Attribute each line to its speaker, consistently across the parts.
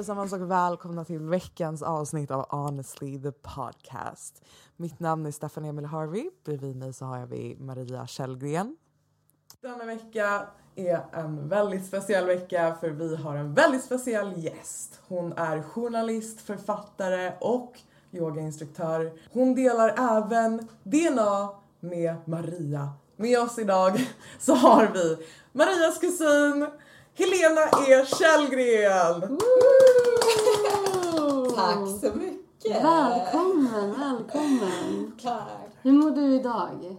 Speaker 1: Hej allesammans och välkomna till veckans avsnitt av Honestly the podcast. Mitt namn är Staffan Emil Harvey. Bredvid mig så har jag vi Maria Källgren. Denna vecka är en väldigt speciell vecka för vi har en väldigt speciell gäst. Hon är journalist, författare och yogainstruktör. Hon delar även DNA med Maria. Med oss idag så har vi Marias kusin Helena E Källgren!
Speaker 2: Tack så mycket!
Speaker 3: Välkommen, välkommen!
Speaker 2: Tack!
Speaker 3: Hur mår du idag?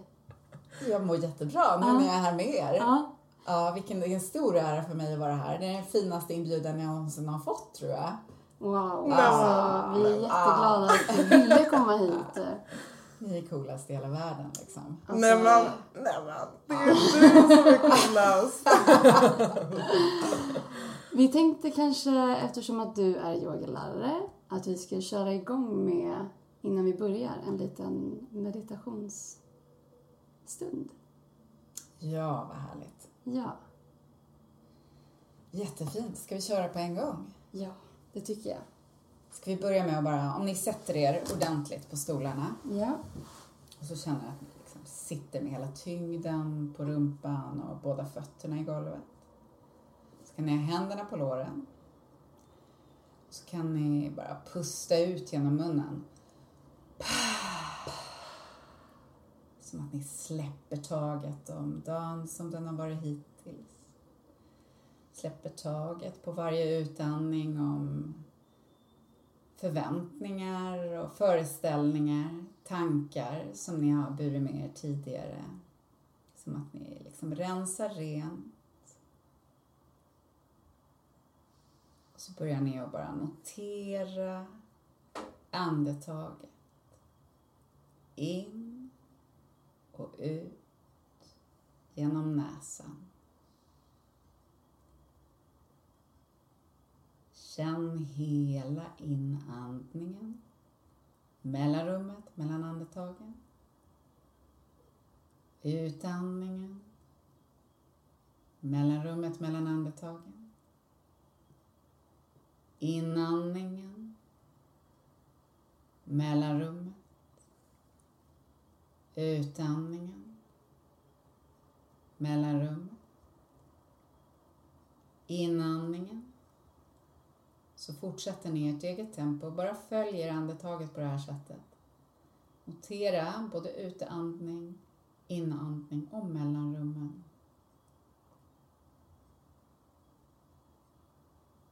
Speaker 2: Jag mår jättebra nu när jag är här med er.
Speaker 3: Ja,
Speaker 2: Ja, vilken, det är en stor ära för mig att vara här. Det är den finaste inbjudan jag någonsin har fått tror jag.
Speaker 3: wow. Alltså, vi är jätteglada att du ville komma hit.
Speaker 2: Ni är coolast i hela världen liksom.
Speaker 3: Alltså,
Speaker 1: Nej men, nej men, det är du som är coolast.
Speaker 3: Vi tänkte kanske, eftersom att du är yogalärare, att vi ska köra igång med, innan vi börjar, en liten meditationsstund.
Speaker 2: Ja, vad härligt.
Speaker 3: Ja,
Speaker 2: Jättefint. Ska vi köra på en gång?
Speaker 3: ja, det tycker jag.
Speaker 2: Ska vi börja med att bara, om ni sätter er ordentligt på stolarna
Speaker 3: Ja,
Speaker 2: och så känner att ni liksom sitter med hela tyngden på rumpan och båda fötterna i golvet. Så kan ni ha händerna på låren. Så kan ni bara pusta ut genom munnen. Som att ni släpper taget om dagen som den har varit hittills. Släpper taget på varje utandning om förväntningar och föreställningar, tankar som ni har burit med er tidigare. Som att ni liksom rensar rent. Och så börjar ni att bara notera andetaget. In och ut genom näsan. Känn hela inandningen, mellanrummet mellan andetagen. Utandningen, mellanrummet mellan andetagen. Inandningen, mellanrummet. Utandningen, mellanrummet. Inandningen så fortsätter ni ert eget tempo. och Bara följer andetaget på det här sättet. Notera både utandning, inandning och mellanrummen.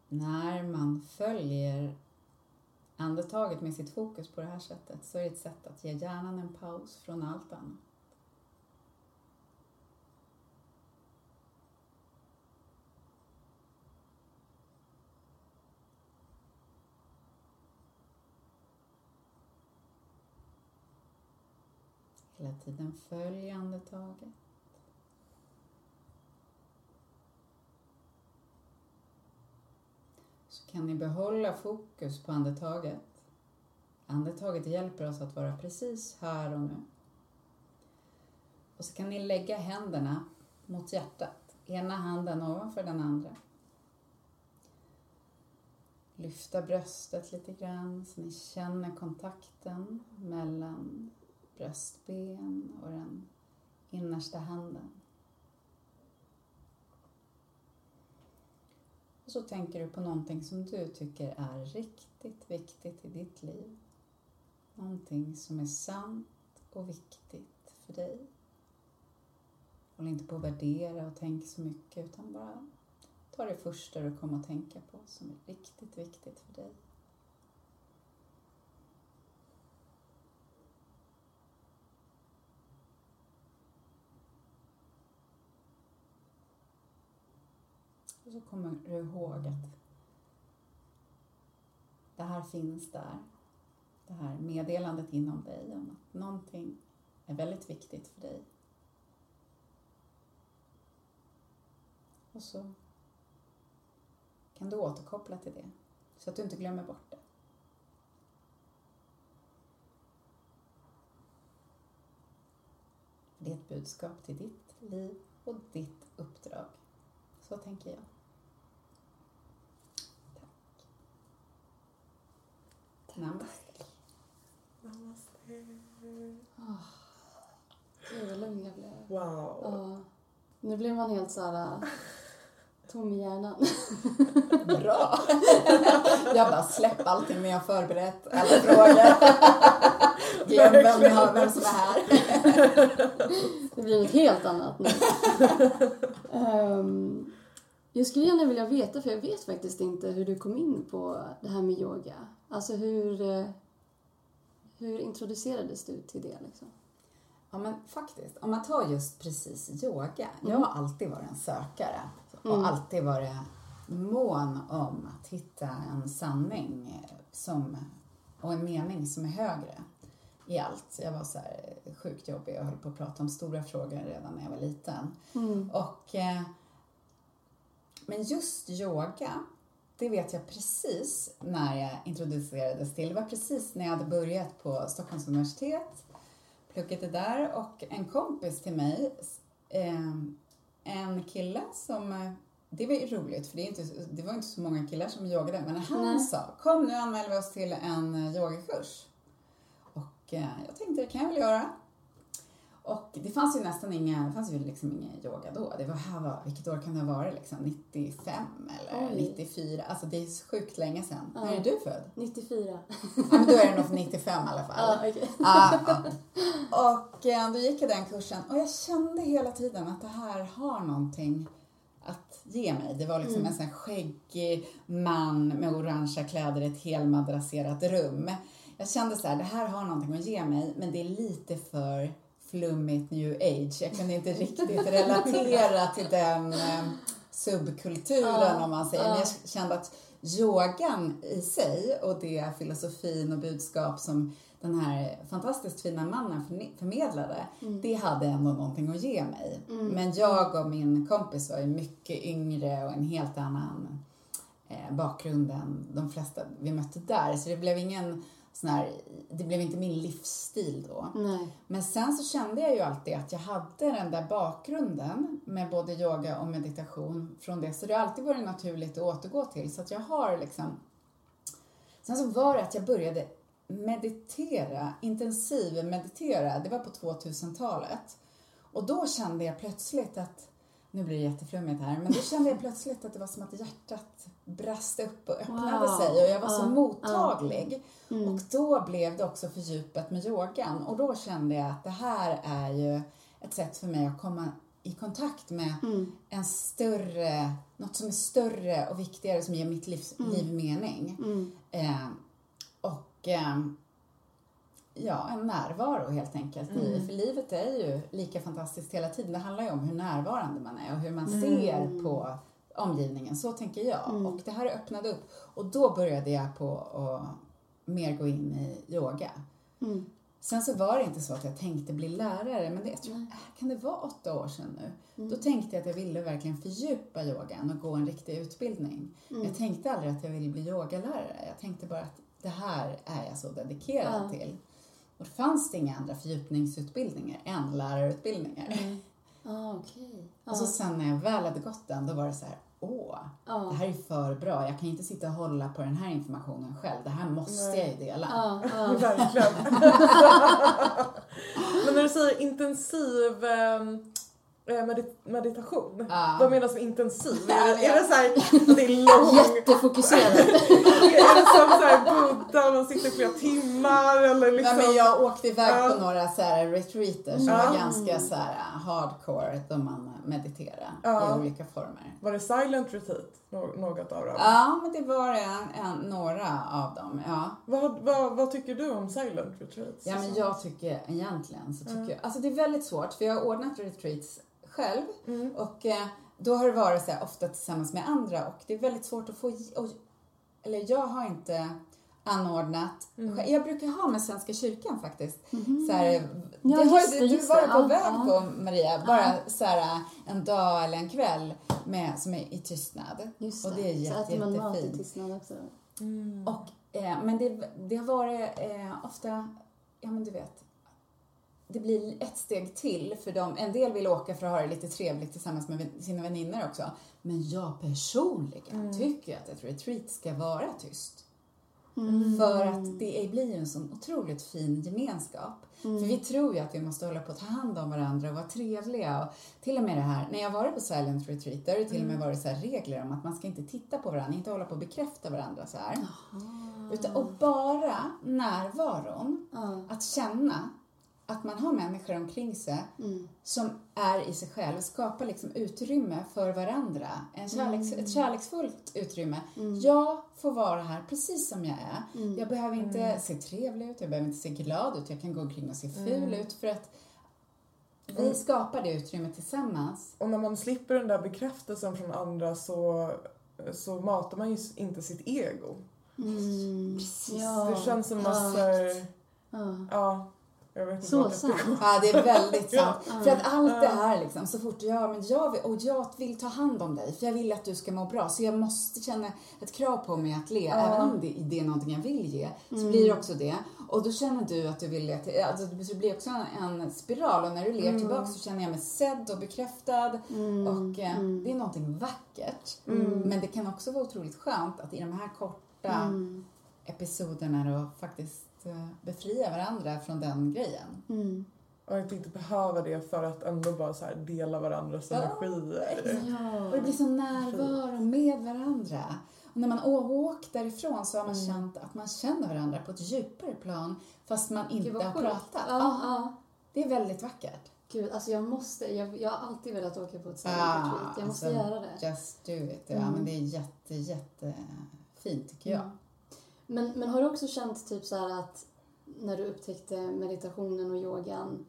Speaker 2: När man följer andetaget med sitt fokus på det här sättet så är det ett sätt att ge hjärnan en paus från allt annat. Hela tiden följ andetaget. Så kan ni behålla fokus på andetaget. Andetaget hjälper oss att vara precis här och nu. Och så kan ni lägga händerna mot hjärtat. Ena handen ovanför den andra. Lyfta bröstet lite grann så ni känner kontakten mellan bröstben och den innersta handen. Och så tänker du på någonting som du tycker är riktigt viktigt i ditt liv. Någonting som är sant och viktigt för dig. Håll inte på att värdera och tänk så mycket utan bara ta det första du kommer att tänka på som är riktigt viktigt för dig. Och så kommer du ihåg att det här finns där. Det här meddelandet inom dig om att någonting är väldigt viktigt för dig. Och så kan du återkoppla till det så att du inte glömmer bort det. Det är ett budskap till ditt liv och ditt uppdrag. Så tänker jag. Namaste. Namaste.
Speaker 3: Oh, gud vad lugn jag blev.
Speaker 1: Wow.
Speaker 3: Oh. Nu blev man helt såhär äh, tom i hjärnan.
Speaker 2: Bra! Jag bara släpp allting men jag har förberett alla frågor. Glöm vem, har, vem som är här.
Speaker 3: Det blir något helt annat nu. Ehm, jag skulle gärna vilja veta, för jag vet faktiskt inte hur du kom in på det här med yoga. Alltså hur, eh, hur introducerades du till det liksom?
Speaker 2: Ja men faktiskt, om man tar just precis yoga. Jag
Speaker 3: Mm.
Speaker 2: har alltid varit en sökare och
Speaker 3: Mm.
Speaker 2: alltid varit mån om att hitta en sanning som, och en mening som är högre i allt. Jag var så här sjukt jobbig och höll på att prata om stora frågor redan när jag var liten.
Speaker 3: Mm.
Speaker 2: Och, eh, men just yoga, det vet jag precis när jag introducerades till. Det var precis när jag hade börjat på Stockholms universitet, pluggade där och en kompis till mig, eh, en kille som, eh, det var ju roligt för det, är inte, det var inte så många killar som yogade, men han
Speaker 3: Nej.
Speaker 2: sa kom nu anmäler vi oss till en eh, yogakurs. Och eh, jag tänkte det kan jag väl göra. Och det fanns ju nästan inga, det fanns ju liksom ingen yoga då. Det var, här var, vilket år kan det ha varit liksom? 95 eller
Speaker 3: Oj.
Speaker 2: 94? Alltså det är så sjukt länge sedan.
Speaker 3: Ja.
Speaker 2: När är du född?
Speaker 3: 94.
Speaker 2: Ja, men då är det nog för 95 i alla fall.
Speaker 3: Ja, okej.
Speaker 2: Ja, ja. Och eh, då gick jag den kursen och jag kände hela tiden att det här har någonting att ge mig. Det var liksom
Speaker 3: Mm.
Speaker 2: en sån skäggig man med orangea kläder i ett helmadrasserat rum. Jag kände så här, det här har någonting att ge mig men det är lite för flummigt new age. Jag kunde inte riktigt relatera till den eh, subkulturen
Speaker 3: Ja,
Speaker 2: om man säger.
Speaker 3: ja.
Speaker 2: Men jag kände att yogan i sig och det filosofin och budskap som den här fantastiskt fina mannen förmedlade,
Speaker 3: Mm.
Speaker 2: det hade ändå någonting att ge mig.
Speaker 3: Mm.
Speaker 2: Men jag och min kompis var ju mycket yngre och en helt annan eh, bakgrund än de flesta vi mötte där. Så det blev ingen sån här, det blev inte min livsstil då.
Speaker 3: Nej.
Speaker 2: Men sen så kände jag ju alltid att jag hade den där bakgrunden med både yoga och meditation från det. Så det har alltid varit naturligt att återgå till. Så att jag har liksom... Sen så var det att jag började meditera, intensiv meditera. Det var på 2000-talet. Och då kände jag plötsligt att, nu blir det jätteflummigt här, men då kände jag plötsligt att det var som att hjärtat brast upp och öppnade
Speaker 3: Wow.
Speaker 2: sig och jag var så mottaglig.
Speaker 3: Mm.
Speaker 2: Och då blev det också fördjupat med yogan och då kände jag att det här är ju ett sätt för mig att komma i kontakt med
Speaker 3: Mm.
Speaker 2: en större, något som är större och viktigare som ger mitt liv,
Speaker 3: Mm.
Speaker 2: liv mening.
Speaker 3: Mm.
Speaker 2: Eh, och eh, ja, en närvaro helt enkelt i,
Speaker 1: Mm.
Speaker 2: för livet är ju lika fantastiskt hela tiden. Det handlar ju om hur närvarande man är och hur man
Speaker 3: Mm.
Speaker 2: ser på omgivningen. Så tänker jag.
Speaker 3: Mm.
Speaker 2: Och det här öppnade upp och då började jag på att mer gå in i yoga.
Speaker 3: Mm.
Speaker 2: Sen så var det inte så att jag tänkte bli lärare, men det, jag tror,
Speaker 3: Nej.
Speaker 2: kan det vara åtta år sedan nu?
Speaker 3: Mm.
Speaker 2: Då tänkte jag att jag ville verkligen fördjupa yogan och gå en riktig utbildning.
Speaker 3: Mm.
Speaker 2: Jag tänkte aldrig att jag ville bli yogalärare. Jag tänkte bara att det här är jag så dedikerad
Speaker 3: Ja.
Speaker 2: till. Och det fanns det inga andra fördjupningsutbildningar än lärarutbildningar.
Speaker 3: Nej. Ah, okej.
Speaker 2: Och så sen när jag väl hade gått den, då var det så här, åh,
Speaker 3: Ja.
Speaker 2: det här är för bra. Jag kan inte sitta och hålla på den här informationen själv. Det här måste
Speaker 1: Nej.
Speaker 2: jag ju dela.
Speaker 3: Ja, ja.
Speaker 1: Verkligen. Men när du säger intensiv ehm, eh, medit- meditation,
Speaker 2: Ja.
Speaker 1: vad menas med intensiv?
Speaker 2: Ja,
Speaker 1: Är, det- är det så här, att det är lång?
Speaker 3: Jättefokuserad.
Speaker 1: är det som så här Buddha, man sitter flera timmar eller liksom?
Speaker 2: Ja, men jag åkte iväg
Speaker 1: Ja.
Speaker 2: på några så här retreater som
Speaker 1: Ja.
Speaker 2: var ganska så här hardcore, då man mediterade
Speaker 1: Ja.
Speaker 2: i olika former.
Speaker 1: Var det silent retreat? Nå- något av dem?
Speaker 2: Ja, men det var en, en, några av dem. Ja.
Speaker 1: Vad, vad, vad tycker du om silent retreats?
Speaker 2: ja, men jag tycker egentligen så tycker
Speaker 1: Mm.
Speaker 2: jag, alltså det är väldigt svårt för jag har ordnat retreats själv
Speaker 1: Mm.
Speaker 2: och eh, då har det varit så här, ofta tillsammans med andra och det är väldigt svårt att få, och, eller jag har inte anordnat,
Speaker 1: Mm.
Speaker 2: jag brukar ha med Svenska kyrkan faktiskt.
Speaker 3: Mhm.
Speaker 2: Så här,
Speaker 3: Ja,
Speaker 2: det har
Speaker 3: det,
Speaker 2: du
Speaker 3: det.
Speaker 2: på
Speaker 3: Ja,
Speaker 2: väg
Speaker 3: ja.
Speaker 2: på Maria, bara så här en dag eller en kväll med, som är i tystnad.
Speaker 3: Just
Speaker 2: Och det är
Speaker 3: så
Speaker 2: jätte,
Speaker 3: äter man mat i
Speaker 2: jättefint.
Speaker 3: tystnad också.
Speaker 1: Mm.
Speaker 2: Och, eh, men det, det har varit eh, ofta, ja men du vet, det blir ett steg till för dem. En del vill åka för att ha det lite trevligt tillsammans med sina vänner också. Men jag personligen
Speaker 1: Mm.
Speaker 2: tycker att ett retreat ska vara tyst. För att det blir ju en sån otroligt fin gemenskap. För vi tror ju att vi måste hålla på att ta hand om varandra och vara trevliga. Och till och med det här, när jag varit på Silent Retreat, där har det till och med varit så här regler om att man ska inte titta på varandra, inte hålla på att bekräfta varandra så här. Utan, och bara närvaron, att känna att man har människor omkring sig
Speaker 3: Mm.
Speaker 2: som är i sig själv, skapar liksom utrymme för varandra. En kärleks, Ett kärleksfullt utrymme. Jag får vara här precis som jag är. Jag behöver inte se trevlig ut, jag behöver inte se glad ut, jag kan gå omkring och se ful ut för att vi skapar det utrymmet tillsammans.
Speaker 1: Och när man slipper den där bekräftelsen från andra så, så matar man ju inte sitt ego.
Speaker 3: Mm. Ja.
Speaker 1: Det känns som att
Speaker 3: Ja.
Speaker 1: ja, jag vet inte
Speaker 3: Så sant.
Speaker 2: Ja, det är väldigt sant.
Speaker 3: Ja.
Speaker 2: För att allt det här liksom, så fort jag, men jag vill, och jag vill ta hand om dig, för jag vill att du ska må bra, så jag måste känna ett krav på mig att le, även om det, det är någonting jag vill ge, så blir det också det. Och då känner du att du vill le, till, alltså det blir också en, en spiral och när du ler tillbaka så känner jag mig sedd och bekräftad och eh, det är någonting vackert. Men det kan också vara otroligt skönt att i de här korta
Speaker 3: Mm.
Speaker 2: episoderna då faktiskt eh, befria varandra från den grejen.
Speaker 3: Mm.
Speaker 1: Och att inte behöva det för att ändå bara så här dela varandras
Speaker 2: Ja,
Speaker 1: energier.
Speaker 2: Och det blir så närvaro med varandra. Och när man åkt därifrån så har
Speaker 3: Mm.
Speaker 2: man känt att man känner varandra på ett djupare plan fast man inte har
Speaker 3: sjukt.
Speaker 2: pratat.
Speaker 3: Ja,
Speaker 2: Ja,
Speaker 3: ja.
Speaker 2: Det är väldigt vackert.
Speaker 3: Gud, alltså jag måste, jag, jag har alltid velat åka på ett silent
Speaker 2: Ah,
Speaker 3: retreat. Jag måste
Speaker 2: alltså,
Speaker 3: göra det.
Speaker 2: Just do it. Ja,
Speaker 3: Mm.
Speaker 2: men det är jätte, jätte fint tycker jag.
Speaker 3: Mm. Men, men har du också känt typ så att när du upptäckte meditationen och yogan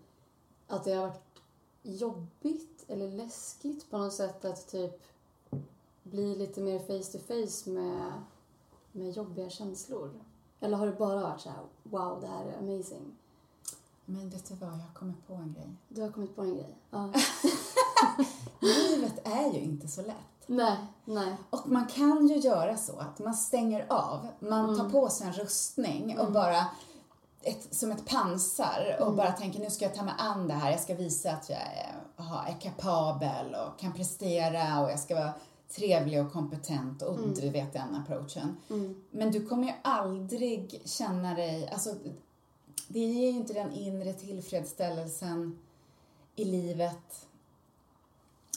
Speaker 3: att det har varit jobbigt eller läskigt på något sätt att typ bli lite mer face to face med, med jobbiga känslor? Eller har det bara varit så här, wow, det här är amazing?
Speaker 2: Men vet du vad, jag har kommit på en grej.
Speaker 3: Du har kommit på en grej? Ja.
Speaker 2: Livet är ju inte så lätt.
Speaker 3: Nej, nej.
Speaker 2: Och man kan ju göra så att man stänger av, man tar
Speaker 3: Mm.
Speaker 2: på sig en rustning och bara ett, som ett pansar och
Speaker 3: Mm.
Speaker 2: bara tänker nu ska jag ta mig an det här, jag ska visa att jag är, aha, är kapabel och kan prestera och jag ska vara trevlig och kompetent och du vet den approachen.
Speaker 3: Mm.
Speaker 2: Men du kommer ju aldrig känna dig, alltså det ger ju inte den inre tillfredsställelsen i livet.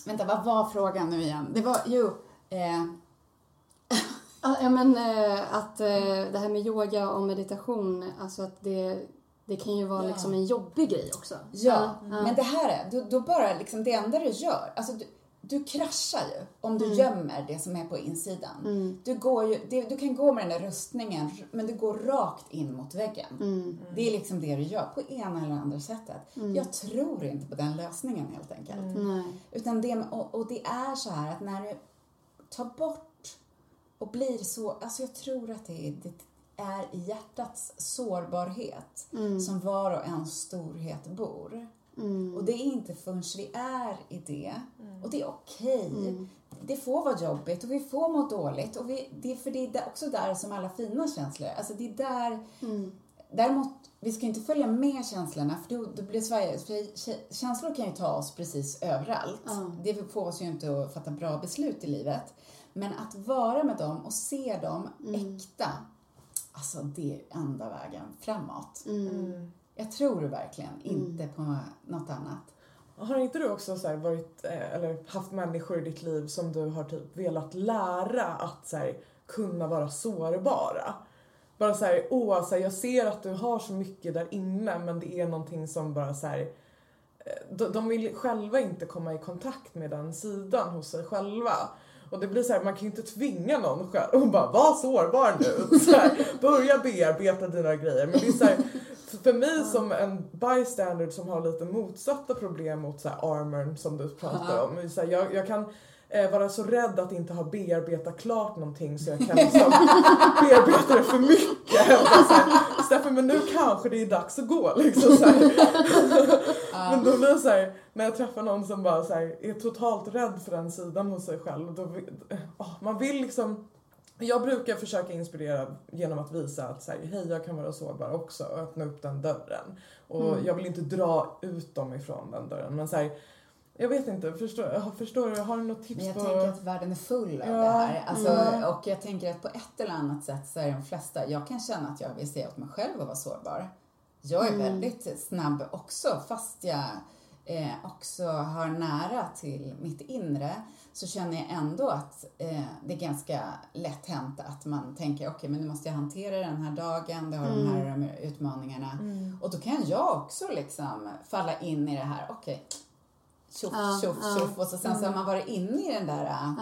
Speaker 2: Vänta, vad var frågan nu igen? Det var, jo, eh,
Speaker 3: Ja, men eh, att eh, det här med yoga och meditation, alltså att det, det kan ju vara
Speaker 2: Ja.
Speaker 3: liksom en jobbig grej också.
Speaker 2: Ja,
Speaker 3: ja.
Speaker 2: men det här är, då, då bara liksom det enda du gör, alltså du, du kraschar ju om du
Speaker 3: Mm.
Speaker 2: gömmer det som är på insidan. Du, går ju, det, du kan gå med den där rustningen, men du går rakt in mot väggen.
Speaker 3: Mm.
Speaker 2: Det är liksom det du gör, på ena eller andra sättet. Jag tror inte på den lösningen helt enkelt.
Speaker 3: Nej.
Speaker 2: Utan det, och, och det är så här att när du tar bort och blir så, alltså jag tror att det, är- det är i hjärtats sårbarhet som var och en storhet bor.
Speaker 3: Mm.
Speaker 2: Och det är inte förrän vi är i det, och det är okej. Det får vara jobbigt och vi får må dåligt. Och vi, det, för det är också där som alla fina känslor är. Alltså det är där
Speaker 3: Mm.
Speaker 2: Däremot, vi ska inte följa med känslorna för då, då blir Sverige, för kä- känslor kan ju ta oss precis överallt. Det får oss ju inte att fatta bra beslut i livet. Men att vara med dem och se dem äkta, alltså det är enda vägen framåt.
Speaker 3: Mm.
Speaker 2: Jag tror verkligen inte på något annat.
Speaker 1: Har inte du också så varit, eh, eller haft människor i ditt liv som du har typ velat lära att så här, kunna vara sårbara? Bara så här, åh, så här, jag ser att du har så mycket där inne men det är någonting som bara så här, eh, de, de vill själva inte komma i kontakt med den sidan hos sig själva. Och det blir så här, man kan ju inte tvinga någon själv och bara var sårbar nu. Så här, börja bearbeta dina grejer. Men det är så här, för- mig som en bystander som har lite motsatta problem mot så här armorn som du pratar om. Så här, jag, jag kan eh, vara så rädd att inte ha bearbetat klart någonting så jag kan liksom bearbeta det för mycket. Stefan men nu kanske det är dags att gå liksom. Så. Men då blir det så här, när jag träffar någon som bara så här, är totalt rädd för den sidan hos sig själv. Då, åh, man vill liksom jag brukar försöka inspirera genom att visa att så här, hej jag kan vara sårbar också och öppna upp den dörren. Och jag vill inte dra ut dem ifrån den dörren men så här, Jag vet inte, förstår, förstår du? Har du något tips
Speaker 2: Men jag
Speaker 1: på...
Speaker 2: tänker att världen är full av
Speaker 1: Ja.
Speaker 2: det här. Alltså,
Speaker 1: Mm.
Speaker 2: Och jag tänker att på ett eller annat sätt så är de flesta, jag kan känna att jag vill säga åt mig själv att vara sårbar. Jag är
Speaker 3: Mm.
Speaker 2: väldigt snabb också, fast jag eh, också har nära till mitt inre, så känner jag ändå att eh, det är ganska lätt hänt att man tänker, okej men nu måste jag hantera den här dagen, det har de här de här utmaningarna.
Speaker 1: Mm.
Speaker 2: Och då kan jag också liksom falla in i det här, okej, tjoff,
Speaker 3: Ja,
Speaker 2: tjoff,
Speaker 3: ja.
Speaker 2: tjoff. Och så sen så har man varit inne i den där äh,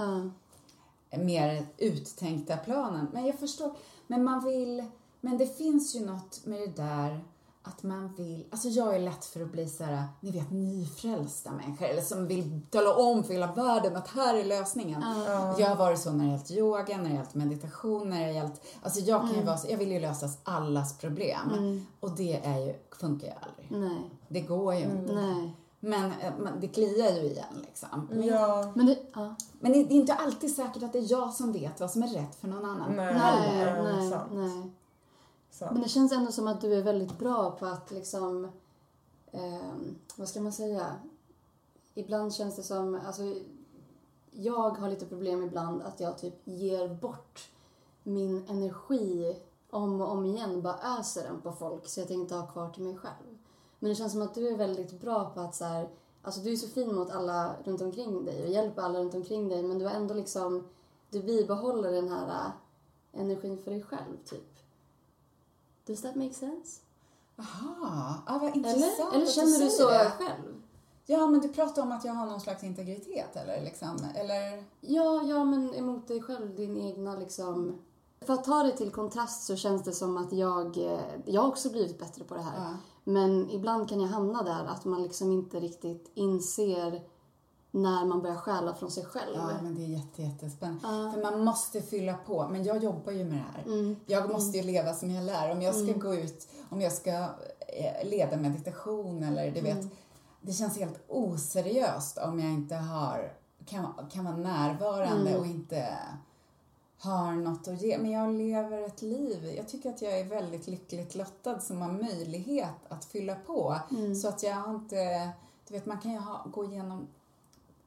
Speaker 3: Ja.
Speaker 2: mer uttänkta planen. Men jag förstår, men man vill, men det finns ju något med det där att man vill, alltså jag är lätt för att bli så här, ni vet nyfrälsta människor eller som vill tala om för hela världen att här är lösningen.
Speaker 1: Ja.
Speaker 2: Jag har varit så när det gällt yoga, när det gällt meditation, när det gällt, alltså jag kan
Speaker 3: Mm.
Speaker 2: ju vara så, jag vill ju lösa allas problem. Och det är ju, funkar ju aldrig.
Speaker 3: Nej.
Speaker 2: Det går ju
Speaker 1: Mm.
Speaker 2: inte.
Speaker 3: Nej.
Speaker 2: Men eh, man- det kliar ju igen liksom. Men,
Speaker 1: Ja.
Speaker 3: Men det, ja.
Speaker 2: men det är inte alltid säkert att det är jag som vet vad som är rätt för någon annan.
Speaker 1: Nej,
Speaker 3: Nej,
Speaker 1: nej,
Speaker 3: nej,
Speaker 1: sant.
Speaker 3: Men det känns ändå som att du är väldigt bra på att liksom, eh, vad ska man säga? Ibland känns det som, alltså jag har lite problem ibland att jag typ ger bort min energi om och om igen, bara öser den på folk så jag tänker inte ha kvar till mig själv. Men det känns som att du är väldigt bra på att så här, alltså du är så fin mot alla runt omkring dig och hjälper alla runt omkring dig men du har ändå liksom, du bibehåller den här äh, energin för dig själv typ. Does that make sense?
Speaker 2: Jaha, ah, vad intressant
Speaker 3: Eller, eller känner du
Speaker 2: säger
Speaker 3: så
Speaker 2: det.
Speaker 3: själv?
Speaker 2: Ja, men du pratar om att jag har någon slags integritet eller liksom, eller?
Speaker 3: Ja, ja, men emot dig själv, din egna liksom... För att ta det till kontrast så känns det som att jag, eh, jag har också blivit bättre på det här.
Speaker 2: Ja.
Speaker 3: Men ibland kan jag hamna där att man liksom inte riktigt inser när man börjar stjäla från sig själv.
Speaker 2: Ja, men det är jätte, jättespännande.
Speaker 3: Ja.
Speaker 2: För man måste fylla på. Men jag jobbar ju med det här.
Speaker 3: Mm.
Speaker 2: Jag måste ju leva som jag lär. Om jag ska gå ut, om jag ska eh, leda meditation eller du vet. Det känns helt oseriöst om jag inte har, kan, kan vara närvarande
Speaker 3: Mm.
Speaker 2: och inte har något att ge. Men jag lever ett liv. Jag tycker att jag är väldigt lyckligt lottad som har möjlighet att fylla på.
Speaker 3: Mm.
Speaker 2: Så att jag har inte, du vet man kan ju ha, gå igenom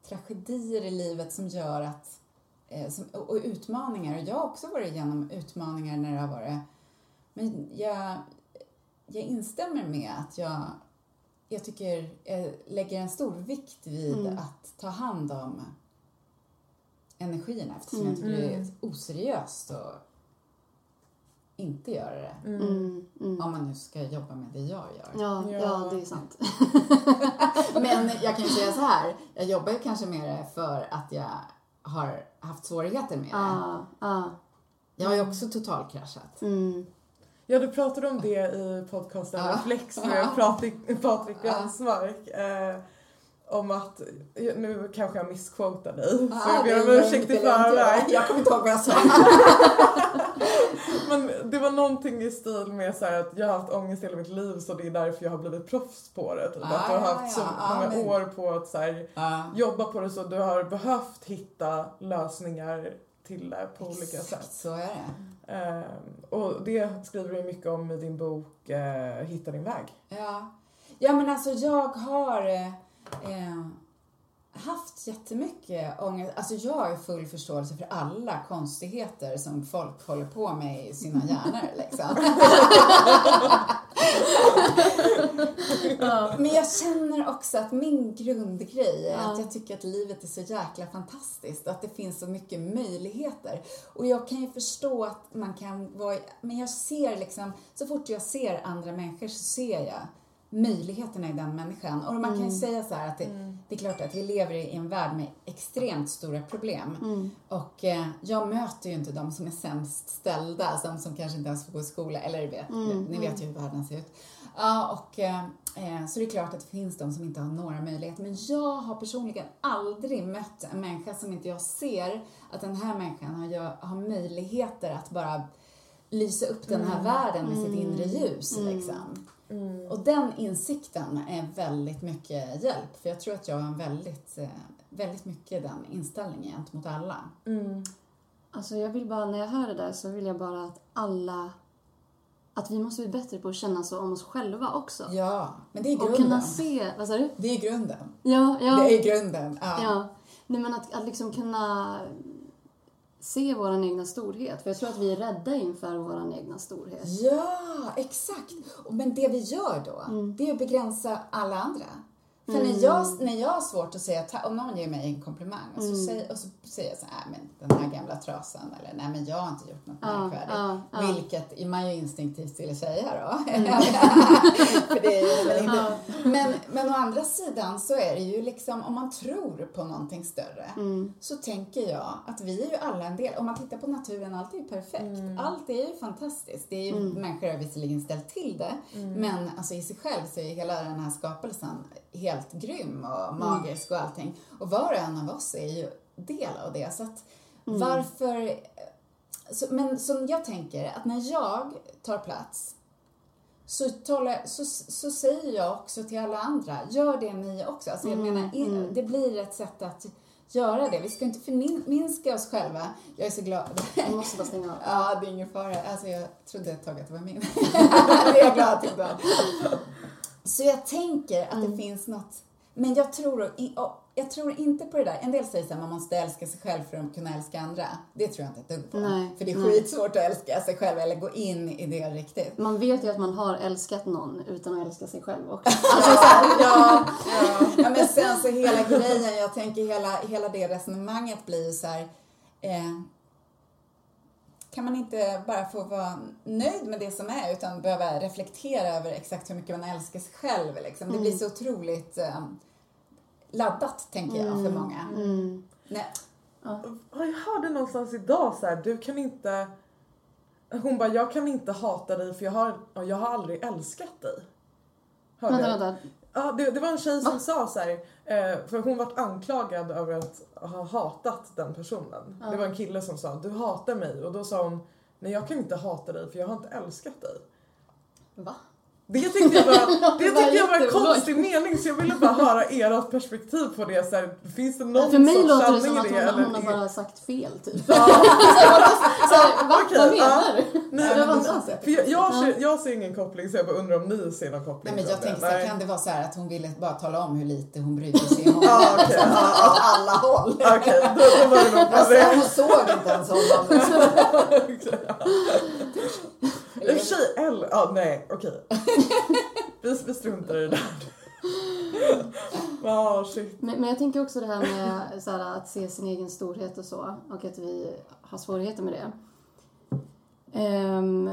Speaker 2: tragedier i livet som gör att, eh, som, och, och utmaningar. Jag har också varit igenom utmaningar när det har varit, men jag, jag instämmer med att jag, jag tycker, jag lägger en stor vikt vid
Speaker 3: Mm.
Speaker 2: att ta hand om energierna eftersom
Speaker 3: Mm.
Speaker 2: jag tycker det är
Speaker 1: Mm.
Speaker 2: oseriöst att inte göra det.
Speaker 1: Mm.
Speaker 3: Mm, mm.
Speaker 2: Om man nu ska jobba med det jag gör.
Speaker 3: Ja,
Speaker 1: Ja.
Speaker 3: ja, det är sant.
Speaker 2: Men jag kan ju säga så här, jag jobbar ju kanske med det för att jag har haft svårigheter med det.
Speaker 3: Ja, ja.
Speaker 2: Jag har ju också totalkraschat.
Speaker 3: Mm.
Speaker 1: Ja, du pratade om det i podcasten
Speaker 2: Ja.
Speaker 1: Reflex med. Patrik, Patrik
Speaker 2: Ja.
Speaker 1: Gansmark. Eh, om att, nu kanske jag missquotar dig, så
Speaker 2: Ja,
Speaker 1: jag ber om ursäkt i förväg.
Speaker 2: Jag kommer inte ihåg vad jag sa.
Speaker 1: Men det var någonting i stil med så här att jag har haft ångest hela mitt liv så det är därför jag har blivit proffs på det. Typ.
Speaker 2: Ah,
Speaker 1: att du har
Speaker 2: ja,
Speaker 1: haft så
Speaker 2: ja.
Speaker 1: Många
Speaker 2: men-
Speaker 1: år på att så här,
Speaker 2: Ja.
Speaker 1: jobba på det så du har behövt hitta lösningar till det på olika
Speaker 2: Exakt,
Speaker 1: sätt.
Speaker 2: så är det.
Speaker 1: Ehm, och det skriver du mycket om i din bok eh, Hitta din väg.
Speaker 2: Ja. ja, men alltså jag har eh, haft jättemycket ångest. Alltså jag har full förståelse för alla konstigheter som folk håller på med i sina hjärnor liksom. Men jag känner också att min grundgrej är
Speaker 3: Ja.
Speaker 2: att jag tycker att livet är så jäkla fantastiskt och att det finns så mycket möjligheter. Och jag kan ju förstå att man kan vara, men jag ser liksom, så fort jag ser andra människor så ser jag möjligheterna i den människan. Och man kan ju säga så här att det, det är klart att vi lever i en värld med extremt stora problem.
Speaker 3: Mm.
Speaker 2: Och eh, jag möter ju inte de som är sämst ställda, som, som kanske inte ens får gå i skola, eller vet,
Speaker 3: Mm,
Speaker 2: ni vet ju hur världen ser ut. Ja, och eh, eh, så det är klart att det finns de som inte har några möjligheter. Men jag har personligen aldrig mött en människa som inte jag ser att den här människan har, har möjligheter att bara lysa upp den här världen med sitt inre ljus. Liksom. Och den insikten är väldigt mycket hjälp. För jag tror att jag har en väldigt, eh, väldigt mycket den inställningen gentemot alla.
Speaker 1: Mm.
Speaker 3: Alltså jag vill bara, när jag hör det där så vill jag bara att alla att vi måste bli bättre på att känna så om oss själva också.
Speaker 2: Ja, men det är
Speaker 3: och
Speaker 2: grunden.
Speaker 3: kunna se, vad sa du?
Speaker 2: Det är grunden.
Speaker 3: Ja, ja.
Speaker 2: Det är grunden. Ja.
Speaker 3: Ja, nej men att, att liksom kunna se vår egna storhet. För jag tror att vi är rädda inför vår egna storhet.
Speaker 2: Ja, exakt. Men det vi gör då,
Speaker 3: Mm.
Speaker 2: det är att begränsa alla andra. För när, jag, när jag har svårt att säga, ta- om någon ger mig en komplimang och så,
Speaker 3: Mm.
Speaker 2: säger, och så säger jag så här, "Nej, men den här gamla trasan eller nej men jag har inte gjort något
Speaker 3: Ja,
Speaker 2: märkvärdigt.
Speaker 3: ja, ja.
Speaker 2: Vilket man ju instinktivt ville säga då. För det är ju väl inte. Men, men å andra sidan så är det ju liksom, om man tror på någonting större
Speaker 3: Mm.
Speaker 2: så tänker jag att vi är ju alla en del. Om man tittar på naturen, allt är ju perfekt. Allt är ju fantastiskt. Det är ju, Människor har visserligen ställt till det, men alltså i sig själv så är hela den här skapelsen helt grym och magisk och allting. Och var och en av oss är ju del av det. Så att varför... Så, men som jag tänker, att när jag tar plats så, talar, så, så säger jag också till alla andra, gör det ni också. Alltså jag menar, in, det blir ett sätt att göra det. Vi ska inte förminska oss själva. Jag är så glad.
Speaker 3: Vi måste bara stänga av.
Speaker 2: Ja, det är ingen fara. Alltså jag trodde ett tag att det var min. det är jag glad till. Så jag tänker att
Speaker 3: Mm.
Speaker 2: det finns något, men jag tror, jag tror inte på det där. En del säger att man måste älska sig själv för att kunna älska andra. Det tror jag inte ett dugg på.
Speaker 3: Nej,
Speaker 2: för det är
Speaker 3: nej.
Speaker 2: skitsvårt att älska sig själv eller gå in i det riktigt.
Speaker 3: Man vet ju att man har älskat någon utan att älska sig själv också.
Speaker 2: ja, ja, ja, men sen så hela grejen, jag tänker hela, hela det resonemanget blir ju så här, eh, kan man inte bara få vara nöjd med det som är utan behöva reflektera över exakt hur mycket man älskar sig själv liksom. Det blir så otroligt eh, laddat, tänker jag, för många.
Speaker 3: Mm.
Speaker 2: Nej,
Speaker 1: Ja, Jag hörde någonstans idag så här, du kan inte... Hon bara, jag kan inte hata dig för jag har, jag har aldrig älskat dig. Hörde
Speaker 3: Vänta, vänta.
Speaker 1: Ja, det, det var en tjej som sa så här, eh, för hon vart anklagad över att ha hatat den personen. Det var en kille som sa, du hatar mig och då sa hon, nej jag kan inte hata dig för jag har inte älskat dig.
Speaker 3: Va?
Speaker 1: Det tyckte jag var, det tyckte jag var en konstig mening så jag ville bara höra ert perspektiv på det. Så här, finns det någon
Speaker 3: För mig
Speaker 1: sorts
Speaker 3: låter det som att hon, hon har bara sagt fel typ.
Speaker 1: Ja.
Speaker 3: Så här, va?
Speaker 1: Okej,
Speaker 3: Vad
Speaker 1: ja.
Speaker 3: menar du?
Speaker 1: Nej,
Speaker 3: Det var
Speaker 1: men-
Speaker 3: inte alls det.
Speaker 1: För jag, jag, ser, jag ser ingen koppling så jag bara undrar om ni ser någon koppling.
Speaker 2: Nej, men jag tänkte så kan det vara så här att hon ville bara tala om hur lite hon brydde sig om
Speaker 1: Ja, okej, ja,
Speaker 2: åt alla håll?
Speaker 1: Okej, då, då var det nog bara
Speaker 2: Alltså,
Speaker 1: det.
Speaker 2: hon såg inte ens honom.
Speaker 1: I och för sig, L, ja nej okej. Vi, vi struntar i det där. Ja shit.
Speaker 3: Men, men jag tänker också det här med så här, att se sin egen storhet och så. Och att vi har svårigheter med det. Um,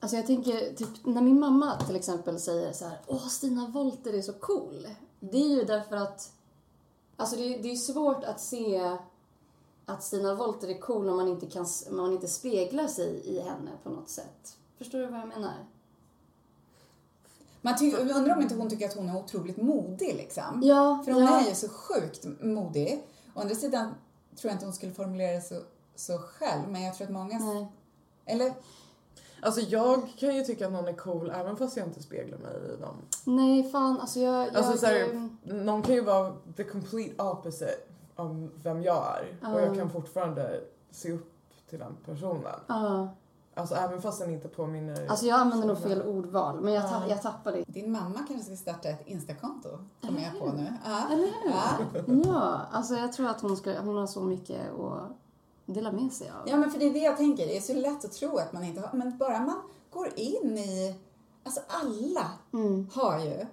Speaker 3: alltså jag tänker, typ när min mamma till exempel säger så här, Åh, Stina Wolter är så cool. Det är ju därför att, alltså det, är- det är svårt att se att Stina Wolter är cool om man inte, kan, om man inte speglar sig i henne på något sätt. Förstår du vad jag menar?
Speaker 2: Man undrar om inte hon tycker att hon är otroligt modig liksom.
Speaker 3: Ja,
Speaker 2: För hon
Speaker 3: ja.
Speaker 2: är ju så sjukt modig. Å andra sidan tror jag inte hon skulle formulera det så, så själv, men jag tror att många...
Speaker 3: Nej.
Speaker 2: Eller?
Speaker 1: Alltså jag kan ju tycka att någon är cool även fast jag inte speglar mig i dem.
Speaker 3: Nej, fan alltså jag... jag
Speaker 1: Alltså så här,
Speaker 3: ehm,
Speaker 1: någon kan ju vara the complete opposite av vem jag är och jag
Speaker 3: Ja.
Speaker 1: kan fortfarande se upp till den personen.
Speaker 3: ja.
Speaker 1: Alltså även fast den inte påminner.
Speaker 3: Alltså jag använder nog fel ordval, men jag,
Speaker 1: Ja.
Speaker 3: tapp, jag tappade.
Speaker 2: Din mamma kanske ska starta ett Instakonto, kommer jag på nu. Ja.
Speaker 3: Eller hur?
Speaker 2: Ja.
Speaker 3: Ja, alltså jag tror att hon, ska, hon har så mycket att dela med sig av.
Speaker 2: ja, men för det är det jag tänker. Det är så lätt att tro att man inte har... Men bara man går in i... Alltså alla
Speaker 3: Mm.
Speaker 2: har ju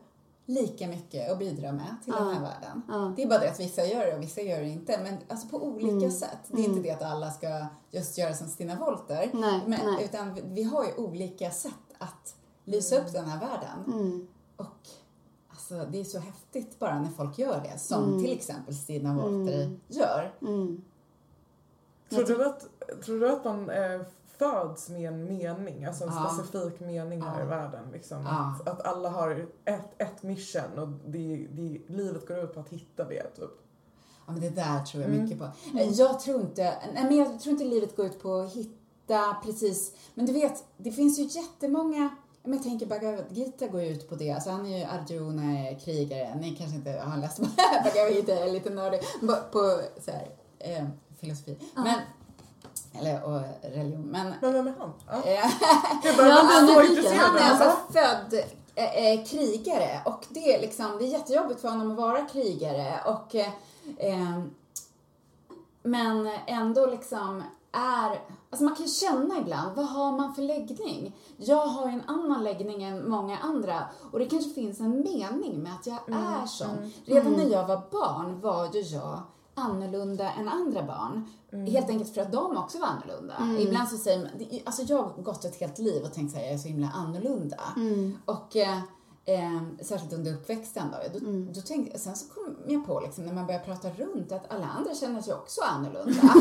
Speaker 2: lika mycket att bidra med till den här världen.
Speaker 3: Ja.
Speaker 2: Det är bara det att vissa gör det och vissa gör det inte. Men alltså på olika
Speaker 3: Mm.
Speaker 2: sätt. Det är inte det att alla ska just göra som Stina Wolter.
Speaker 3: Nej,
Speaker 2: men,
Speaker 3: nej.
Speaker 2: Utan vi- har ju olika sätt att lysa upp den här världen.
Speaker 3: Mm.
Speaker 2: Och alltså, det är så häftigt bara när folk gör det. Som
Speaker 3: Mm.
Speaker 2: till exempel Stina Wolter gör.
Speaker 3: Mm.
Speaker 1: Tror du att, tror du att man eh, föds med en mening, alltså en
Speaker 2: Ja.
Speaker 1: specifik mening här
Speaker 2: Ja.
Speaker 1: i världen? Liksom?
Speaker 2: Ja.
Speaker 1: Att, att alla har ett, ett mission och det, det, livet går ut på att hitta det. Typ.
Speaker 2: Ja, men det där tror jag
Speaker 1: Mm.
Speaker 2: mycket på. Eh, Jag tror inte, nej, men jag tror inte livet går ut på att hitta precis, men du vet, det finns ju jättemånga men jag tänker Bhagavad Gita går ju ut på det. Alltså han är ju Arjuna, är krigare. Ni kanske inte har läst Bhagavad Gita, är lite nördig på, på så här, eh, filosofi. Men Eller och religion. Men
Speaker 1: Men vem är han? Ja.
Speaker 2: eh,
Speaker 1: Jag bara,
Speaker 3: Ja, men
Speaker 1: är
Speaker 2: han är alltså född eh, eh, krigare och det är liksom, det är jättejobbigt för honom att vara krigare och eh, eh, men ändå liksom är, alltså man kan känna ibland, vad har man för läggning? Jag har ju en annan läggning än många andra och det kanske finns en mening med att jag är sån. Redan när jag var barn var ju jag annorlunda än andra barn. Helt enkelt för att de också var annorlunda. Ibland så säger man, alltså jag har gått ett helt liv och tänkt såhär, jag är så himla annorlunda. Och eh, särskilt under uppväxten då. Då, då tänkte, sen så kom jag på liksom, när man börjar prata runt att alla andra känner sig också annorlunda.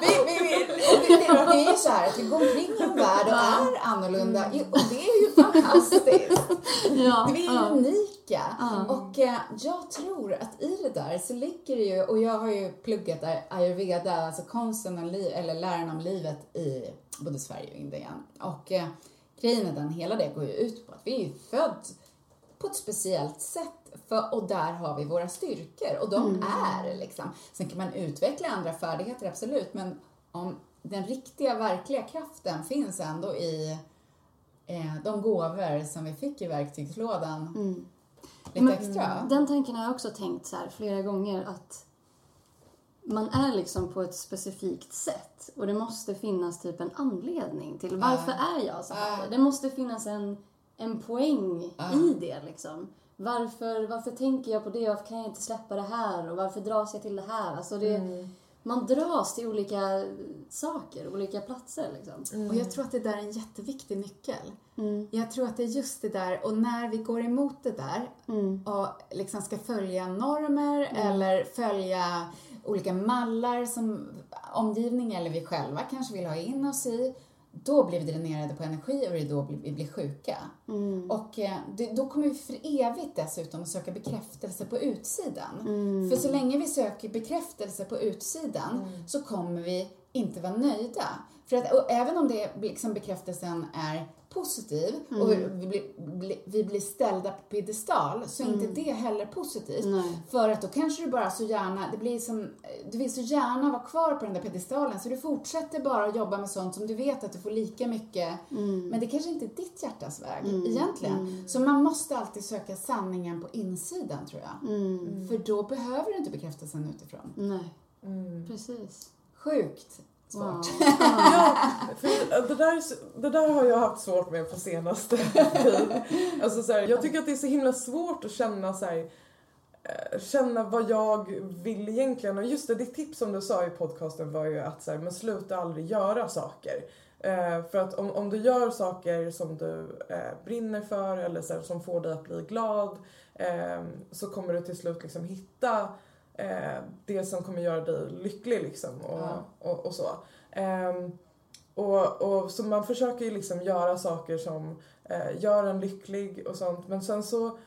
Speaker 2: vi, vi, vi, det, det, det är ju så här att vi går omkring i en värld och är annorlunda och det är ju fantastiskt.
Speaker 3: Ja,
Speaker 2: Vi är
Speaker 3: ja.
Speaker 2: unika.
Speaker 3: Ja.
Speaker 2: Och eh, jag tror att i det där så ligger det ju, och jag har ju pluggat ay- ayurveda, alltså konsten och li- eller läran om livet i både Sverige och Indien. Och eh, grejen är den, hela det går ju ut på att vi är ju född på ett speciellt sätt för, och där har vi våra styrkor och de är liksom. Sen kan man utveckla andra färdigheter, absolut, men om den riktiga, verkliga kraften finns ändå i eh, de gåvor som vi fick i verktygslådan lite
Speaker 3: Men
Speaker 2: extra.
Speaker 3: Den tanken har jag också tänkt så här flera gånger att man är liksom på ett specifikt sätt och det måste finnas typ en anledning till varför är jag så här?
Speaker 2: Ja.
Speaker 3: Det måste finnas en, en poäng i det liksom. Varför, varför tänker jag på det? Varför kan jag inte släppa det här? Och varför dras jag till det här? Alltså det, Man dras till olika saker, olika platser liksom.
Speaker 2: Och jag tror att det där är en jätteviktig nyckel.
Speaker 3: Mm.
Speaker 2: Jag tror att det är just det där, och när vi går emot det där
Speaker 3: Mm.
Speaker 2: och liksom ska följa normer eller följa olika mallar som omgivning eller vi själva kanske vill ha in oss i, då blir vi dränerade på energi och det är då vi blir sjuka.
Speaker 3: Mm.
Speaker 2: Och eh, det, då kommer vi för evigt dessutom att söka bekräftelse på utsidan.
Speaker 3: Mm.
Speaker 2: För så länge vi söker bekräftelse på utsidan så kommer vi inte vara nöjda. För att, och även om det liksom bekräftelsen är positiv och vi, vi, blir, bli, vi blir ställda på piedestal så är inte det heller positivt.
Speaker 3: Nej.
Speaker 2: För att då kanske du bara så gärna, det blir som, du vill så gärna vara kvar på den där piedestalen så du fortsätter bara att jobba med sånt som du vet att du får lika mycket, men det kanske inte är ditt hjärtas väg egentligen. Så man måste alltid söka sanningen på insidan tror jag.
Speaker 3: Mm.
Speaker 2: För då behöver du inte bekräftelsen utifrån.
Speaker 3: Nej, precis.
Speaker 2: Sjukt
Speaker 3: Wow.
Speaker 1: Ja, för det där, det där har jag haft svårt med på senaste tid. Alltså så här, jag tycker att det är så himla svårt att känna så här, eh, känna vad jag vill egentligen. Och just det, ditt tips som du sa i podcasten var ju att så här, men sluta aldrig göra saker. Eh, för att om, om du gör saker som du eh, brinner för eller så här, som får dig att bli glad eh, så kommer du till slut liksom hitta eh, det som kommer göra dig lycklig liksom och,
Speaker 2: Ja.
Speaker 1: och, och så. Ehm, och, och så man försöker ju liksom göra saker som eh, gör en lycklig och sånt men sen så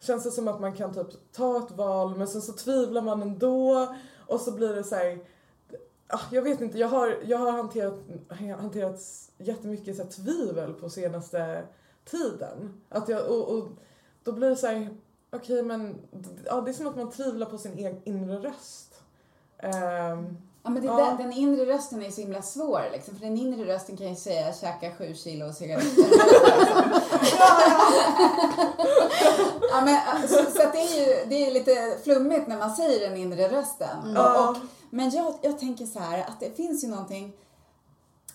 Speaker 1: känns det som att man kan typ ta ett val men sen så tvivlar man ändå och så blir det så här, ah, jag vet inte, jag har, jag har hanterat, hanterat jättemycket så här, tvivel på senaste tiden. Att jag, och, och då blir det så här, okej men ja, det är som att man tvivlar på sin egen inre röst. Ehm,
Speaker 2: Ja, men det
Speaker 1: Ja.
Speaker 2: den inre rösten är så himla svår liksom, för den inre rösten kan ju säga käka sju kilo cigaretter. ja, men, så, så att det är ju det är lite flummigt när man säger den inre rösten.
Speaker 1: Ja.
Speaker 2: Och, och, men jag, jag tänker så här att det finns ju någonting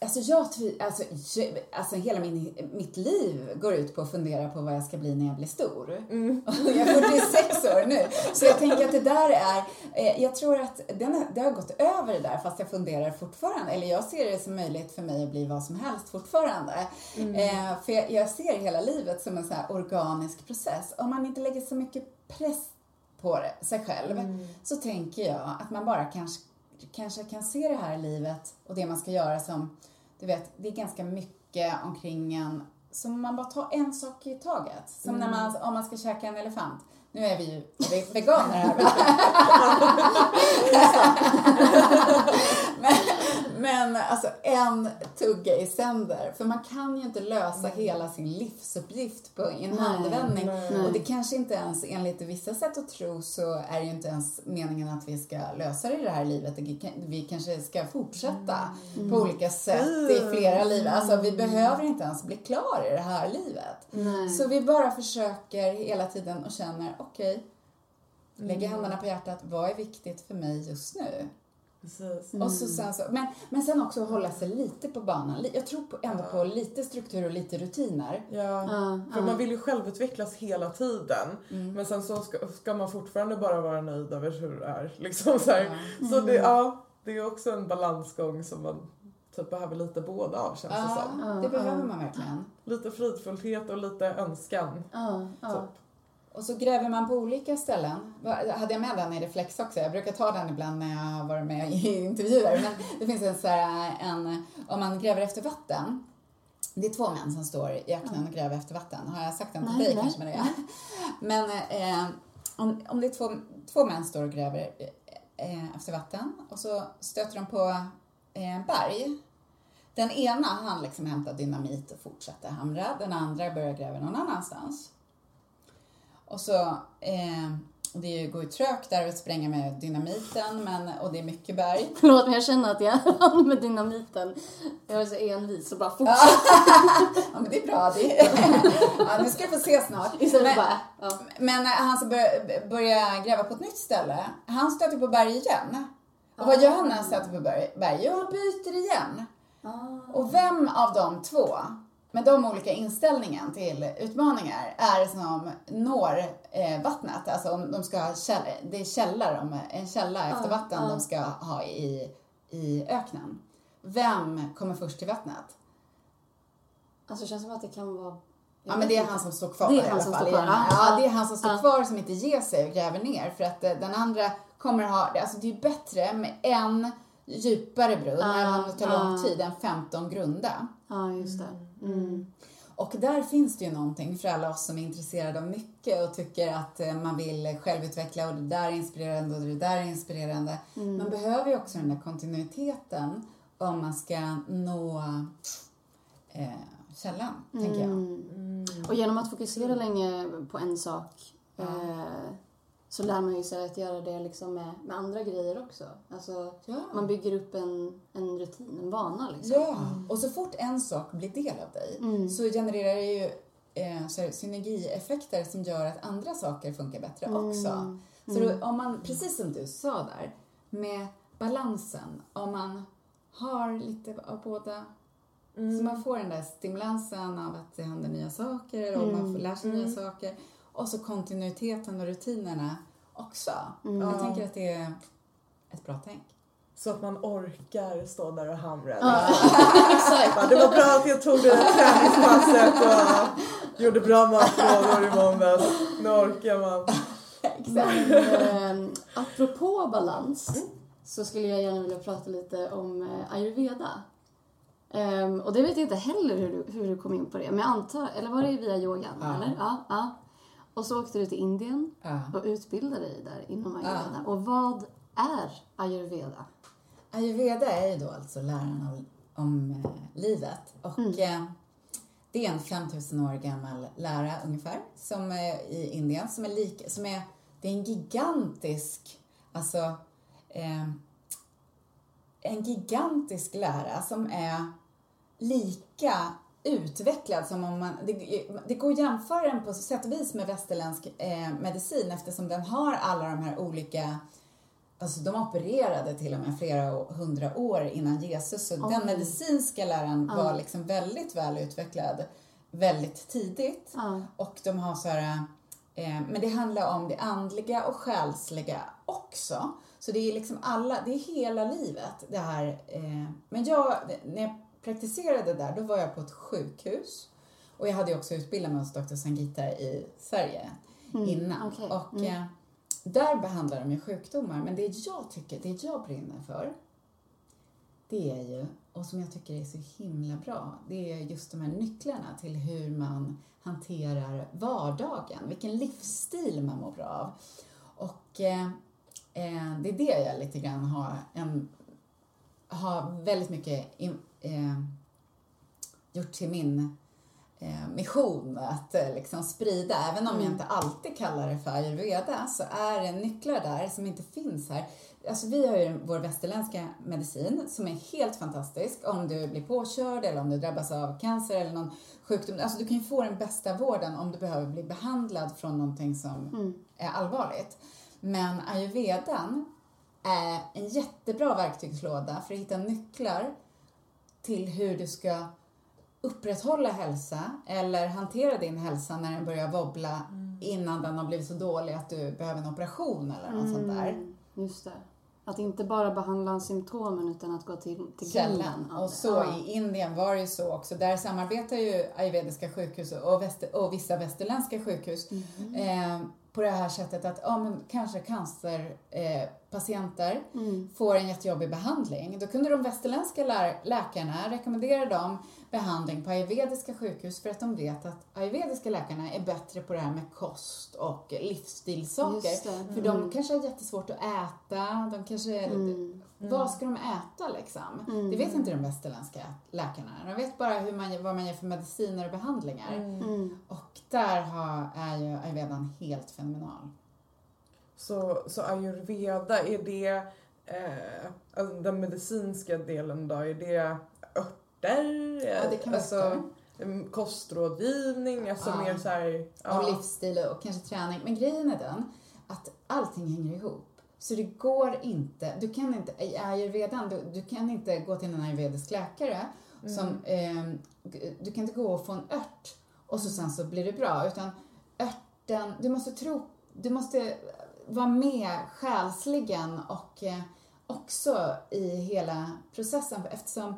Speaker 2: Alltså jag alltså, jag, alltså hela min, mitt liv går ut på att fundera på vad jag ska bli när jag blir stor. Och jag är 46 år nu. Så jag tänker att det där är, eh, jag tror att den, det har gått över det där fast jag funderar fortfarande. Eller jag ser det som möjligt för mig att bli vad som helst fortfarande. Eh, för jag, jag ser hela livet som en så organisk process. Om man inte lägger så mycket press på det, sig själv så tänker jag att man bara kanske, kanske kan se det här livet och det man ska göra som, du vet, det är ganska mycket omkring en, som man bara tar en sak i taget. Som när man, om man ska käka en elefant. Nu är vi ju ve- veganer här va? men, men alltså en tugga i sänder. För man kan ju inte lösa hela sin livsuppgift på, i en handvändning. Och det kanske inte ens, enligt vissa sätt att tro, så är det ju inte ens meningen att vi ska lösa det i det här livet. Vi kanske ska fortsätta på olika sätt i flera liv. Alltså vi behöver inte ens bli klar i det här livet.
Speaker 3: Nej.
Speaker 2: Så vi bara försöker hela tiden och känner, okej, lägger händerna på hjärtat, vad är viktigt för mig just nu?
Speaker 1: Precis.
Speaker 2: Och så sen så, men, men sen också hålla sig lite på banan. Jag tror på, ändå på lite struktur och lite rutiner.
Speaker 1: Ja,
Speaker 3: Ja,
Speaker 1: för man vill ju självutvecklas hela tiden.
Speaker 2: Mm.
Speaker 1: Men sen så ska, ska man fortfarande bara vara nöjd över hur det är. Liksom så här. så det, ja, det är också en balansgång som man typ behöver lite båda av känns det som.
Speaker 2: Det behöver man verkligen.
Speaker 1: Lite fridfullhet och lite önskan. Typ.
Speaker 2: Och så gräver man på olika ställen. Hade jag med den i Reflex också? Jag brukar ta den ibland när jag har varit med i intervjuer. Men det finns en så här, en, om man gräver efter vatten. Det är två män som står i öknen och gräver efter vatten. Har jag sagt den till
Speaker 3: Nej,
Speaker 2: dig
Speaker 3: nej.
Speaker 2: kanske Maria? Men eh, om, om det är två, två män står och gräver eh, efter vatten och så stöter de på eh, berg. Den ena han liksom hämtar dynamit och fortsätter hamra. Den andra börjar gräva någon annanstans. Och så, eh, det går ju trögt där att spränga med dynamiten men, och det är mycket berg.
Speaker 3: Förlåt men jag känner att jag med dynamiten. Jag är så envis och bara fortsätter.
Speaker 2: Ja men det är bra. Det ja, nu ska jag få se snart. Men-
Speaker 3: bara, ja.
Speaker 2: Men han som börjar, börjar gräva på ett nytt ställe, han stöter på berg igen. Och vad gör han när han stöter på berg? berg? Jo, han byter igen.
Speaker 3: Ah.
Speaker 2: Och vem av de två, med de olika inställningen till utmaningar, är som når eh, vattnet? Alltså om de ska ha käll, det är källar, om, en källa efter
Speaker 3: Ja,
Speaker 2: vatten
Speaker 3: ja.
Speaker 2: de ska ha i, i öknen. Vem kommer först till vattnet?
Speaker 3: Alltså det känns som att det kan vara...
Speaker 2: Ja men det är han som står kvar
Speaker 3: Det är han som
Speaker 2: fall.
Speaker 3: står kvar,
Speaker 2: Ja, det är han som står kvar som inte ger sig och gräver ner för att eh, den andra kommer ha, alltså det är bättre med en djupare brunn,
Speaker 3: Ja,
Speaker 2: även om det tar lång
Speaker 3: ja.
Speaker 2: tid, än 15 grunda.
Speaker 3: Ja, just det. Mm.
Speaker 2: Och där finns det ju någonting för alla oss som är intresserade av mycket och tycker att eh, man vill självutveckla och det där är inspirerande och det där är inspirerande.
Speaker 3: Mm.
Speaker 2: Man behöver ju också den där kontinuiteten om man ska nå eh, källan, tänker jag.
Speaker 3: Mm. Och genom att fokusera länge på en sak eh, så lär man ju sig att göra det liksom med, med andra grejer också. Alltså,
Speaker 2: Ja.
Speaker 3: man bygger upp en, en rutin, en vana liksom.
Speaker 2: Ja, och så fort en sak blir del av dig
Speaker 3: Mm.
Speaker 2: så genererar det ju eh, här, synergieffekter som gör att andra saker funkar bättre
Speaker 3: Mm.
Speaker 2: också. Så då, om man, precis som du sa där, med balansen, om man har lite av båda så man får den där stimulansen av att det händer nya saker och man får lära sig nya saker. Och så kontinuiteten och rutinerna också. Jag tänker att det är ett bra tänk.
Speaker 1: Så att man orkar stå där och hamra.
Speaker 3: Exakt.
Speaker 1: Bara, Det var bra att jag tog det där träningspasset och gjorde bra matlådor i måndags. Nu orkar man.
Speaker 3: Men eh, apropå balans så skulle jag gärna vilja prata lite om eh, ayurveda. Ehm, och det vet jag inte heller hur du, hur du kom in på det. Men jag antar, eller var det via yogan?
Speaker 2: Ja.
Speaker 3: Eller? Ja, ja. Och så åkte du till Indien
Speaker 2: Ja.
Speaker 3: och utbildade dig där inom ayurveda. Och vad är ayurveda?
Speaker 2: Ayurveda är ju då alltså läran om, om eh, livet och eh, det är en 5000 år gammal lära ungefär som är i Indien som är lik, som är, det är en gigantisk, alltså eh, en gigantisk lära som är lika utvecklad som om man, det, det går att jämföra den på sätt och vis med västerländsk eh, medicin eftersom den har alla de här olika Alltså de opererade till och med flera hundra år innan Jesus. Så den medicinska läran var liksom väldigt väl utvecklad väldigt tidigt.
Speaker 3: Ja.
Speaker 2: Och de har så här, eh, men det handlar om det andliga och själsliga också. Så det är liksom alla, det är hela livet det här. Eh, men jag, när jag praktiserade där, då var jag på ett sjukhus. Och jag hade ju också utbildat mig hos Dr. Sangita i Sverige innan.
Speaker 3: okej.
Speaker 2: Och eh, där behandlar de ju sjukdomar. Men det jag tycker, det jag brinner för, det är ju, och som jag tycker är så himla bra, det är just de här nycklarna till hur man hanterar vardagen, vilken livsstil man mår bra av. Och eh, eh, det är det jag lite grann har en har väldigt mycket eh, gjort till min eh, mission att eh, liksom sprida. Även om jag inte alltid kallar det för ayurveda så är det nycklar där som inte finns här. Alltså vi har ju vår västerländska medicin som är helt fantastisk om du blir påkörd eller om du drabbas av cancer eller någon sjukdom. Alltså du kan ju få den bästa vården om du behöver bli behandlad från någonting som är allvarligt. Men ayurvedan är en jättebra verktygslåda för att hitta nycklar till hur du ska upprätthålla hälsa eller hantera din hälsa när den börjar wobbla innan den har blivit så dålig att du behöver en operation eller något sånt där.
Speaker 3: Mm, Just det. Att inte bara behandla symptomen utan att gå till, till
Speaker 2: Källan. Och så
Speaker 3: Ja.
Speaker 2: i Indien var det ju så också. Där samarbetar ju ayurvediska sjukhus och, väster, och vissa västerländska sjukhus
Speaker 3: Mhm.
Speaker 2: eh, på det här sättet att ja, men kanske cancerpatienter eh, patienter
Speaker 3: Mm.
Speaker 2: får en jättejobbig behandling. Då kunde de västerländska lär, läkarna rekommendera dem behandling på ayurvediska sjukhus för att de vet att ayurvediska läkarna är bättre på det här med kost och livsstilssaker.
Speaker 3: Det.
Speaker 2: För de kanske har jättesvårt att äta, de kanske...
Speaker 3: Mm.
Speaker 2: Vad ska de äta liksom?
Speaker 3: Mm.
Speaker 2: Det vet inte de västerländska läkarna. De vet bara hur man, vad man ger för mediciner och behandlingar.
Speaker 3: Mm.
Speaker 2: Och där har, är ju ayurvedan helt fenomenal.
Speaker 1: Så, så ayurveda, är det eh, alltså den medicinska delen då? Är det örter?
Speaker 2: Ja, det kan vara
Speaker 1: alltså,
Speaker 2: örter.
Speaker 1: mm, kostrådgivning? Alltså
Speaker 2: Ja.
Speaker 1: mer så här, ja.
Speaker 2: Och livsstil och kanske träning. Men grejen är den att allting hänger ihop. Så det går inte, du kan inte, i ayurvedan, du, du kan inte gå till en ayurvedisk läkare som, eh, du kan inte gå och få en ört och så sen så blir det bra. Utan örten, du måste tro, du måste vara med själsligen och eh, också i hela processen eftersom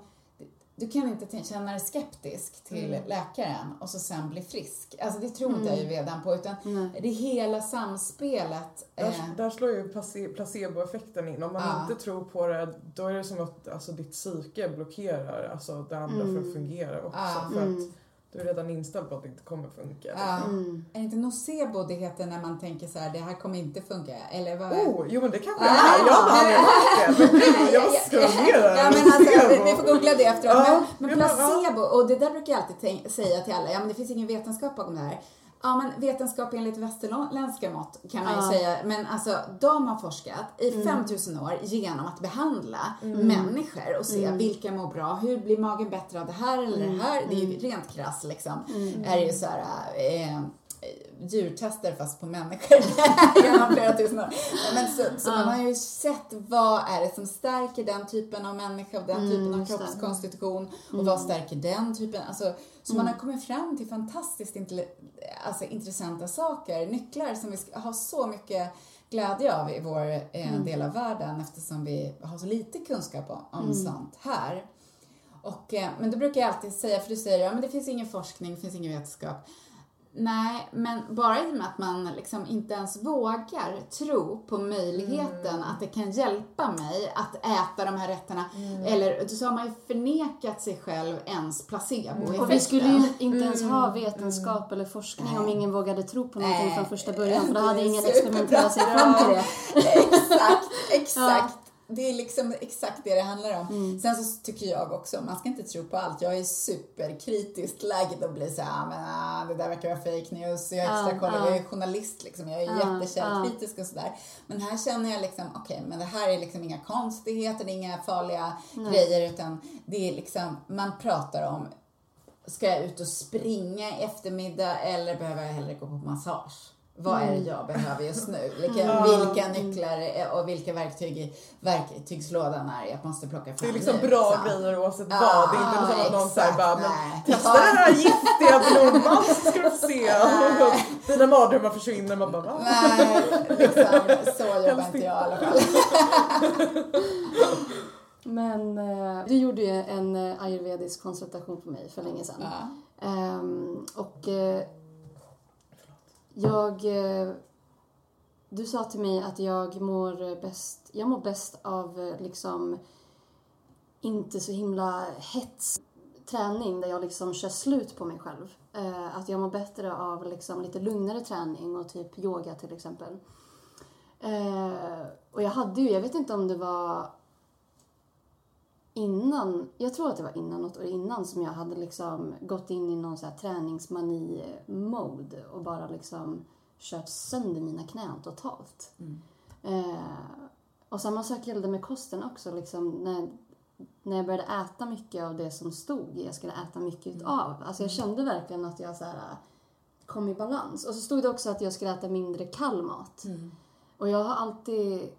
Speaker 2: du kan inte känna dig skeptisk till läkaren och så sen bli frisk. Alltså det tror inte ayurvedan på utan
Speaker 3: Nej.
Speaker 2: det hela samspelet.
Speaker 1: Där,
Speaker 2: Eh,
Speaker 1: där slår ju place- placeboeffekten in. Om man
Speaker 2: Ja.
Speaker 1: inte tror på det, då är det som att alltså, ditt psyke blockerar alltså, det andra för att fungera också.
Speaker 2: Ja.
Speaker 1: För
Speaker 3: Mm.
Speaker 1: att du är redan inställd på att det inte kommer funka.
Speaker 2: ja.
Speaker 3: Mm.
Speaker 2: Är det inte nocebo det heter när man tänker så här, det här kommer inte funka? Eller vad?
Speaker 1: Oh, jo men det kanske
Speaker 2: Ah.
Speaker 1: är. Jag har aldrig hört det. Men jag måste det.
Speaker 2: Ja, men alltså, vi, får googla det efteråt.
Speaker 1: Ja,
Speaker 2: men, men placebo, och det där brukar jag alltid säga till alla, ja men det finns ingen vetenskap bakom det här. Ja men vetenskap enligt västerländska mått kan man ju
Speaker 3: Ja.
Speaker 2: säga, men alltså de har forskat i
Speaker 3: Mm.
Speaker 2: 5000 år genom att behandla människor och se
Speaker 3: Mm.
Speaker 2: vilka mår bra, hur blir magen bättre av det här eller det här. Det är ju rent krasst liksom. Är det ju så här, eh, djurtester fast på människor genom flera tusen år. Men så, så man har ju sett vad är det som stärker den typen av människa och den
Speaker 3: Mm,
Speaker 2: typen av kroppskonstitution och vad stärker den typen. Alltså, så man har kommit fram till fantastiskt alltså, intressanta saker, nycklar som vi ska ha så mycket glädje av i vår eh, del av världen eftersom vi har så lite kunskap om, om sånt här. Och, eh, men då brukar jag alltid säga, för du säger ja men det finns ingen forskning, det finns ingen vetenskap. Nej, men bara i och med att man liksom inte ens vågar tro på möjligheten att det kan hjälpa mig att äta de här rätterna. Eller så har man ju förnekat sig själv ens placeboeffekten.
Speaker 3: Och vi skulle ju inte ens ha vetenskap eller forskning om ingen vågade tro på någonting
Speaker 2: Nej.
Speaker 3: från första början för då hade ingen experimenterat sig fram till det.
Speaker 2: exakt, exakt. Det är liksom exakt det det handlar om.
Speaker 3: Mm.
Speaker 2: Sen så tycker jag också, man ska inte tro på allt. Jag är superkritiskt lagd och blir så här, men ah, det där verkar vara fake news. Jag har extra koll,
Speaker 3: ja.
Speaker 2: jag är journalist liksom. Jag är
Speaker 3: Ja,
Speaker 2: jättekällkritisk och sådär. Men här känner jag liksom, okej, men det här är liksom inga konstigheter, det är inga farliga grejer utan det är liksom, man pratar om Ska jag ut och springa i eftermiddag eller behöver jag hellre gå på massage? Vad är det jag behöver just nu? Vilka, vilka nycklar och vilka verktyg i verktygslådan är jag måste plocka fram
Speaker 1: Det är liksom
Speaker 2: nu,
Speaker 1: bra
Speaker 2: liksom.
Speaker 1: grejer oavsett
Speaker 2: Ja,
Speaker 1: vad. Det är inte som att någon säger bara men testa den här giftiga blomman så ska du se. Dina mardrömmar försvinner. Man bara va?
Speaker 2: Nej, liksom, så jobbar inte jag i alla fall.
Speaker 3: Men eh, du gjorde ju en eh, ayurvedisk konsultation på mig för länge sedan.
Speaker 2: Ja.
Speaker 3: Ehm, och eh, jag... Eh, du sa till mig att jag mår bäst, jag mår bäst av eh, liksom inte så himla hets träning där jag liksom kör slut på mig själv. Eh, att jag mår bättre av liksom lite lugnare träning och typ yoga till exempel. Och jag hade ju, jag vet inte om det var innan, jag tror att det var innan något år innan som jag hade liksom gått in i någon så här träningsmani-mode och bara liksom kört sönder mina knän totalt. Eh, och samma sak gällde med kosten också. Liksom, när, när jag började äta mycket av det som stod jag skulle äta mycket utav. Alltså jag kände verkligen att jag så här, kom i balans. Och så stod det också att jag skulle äta mindre kall mat. Och jag har alltid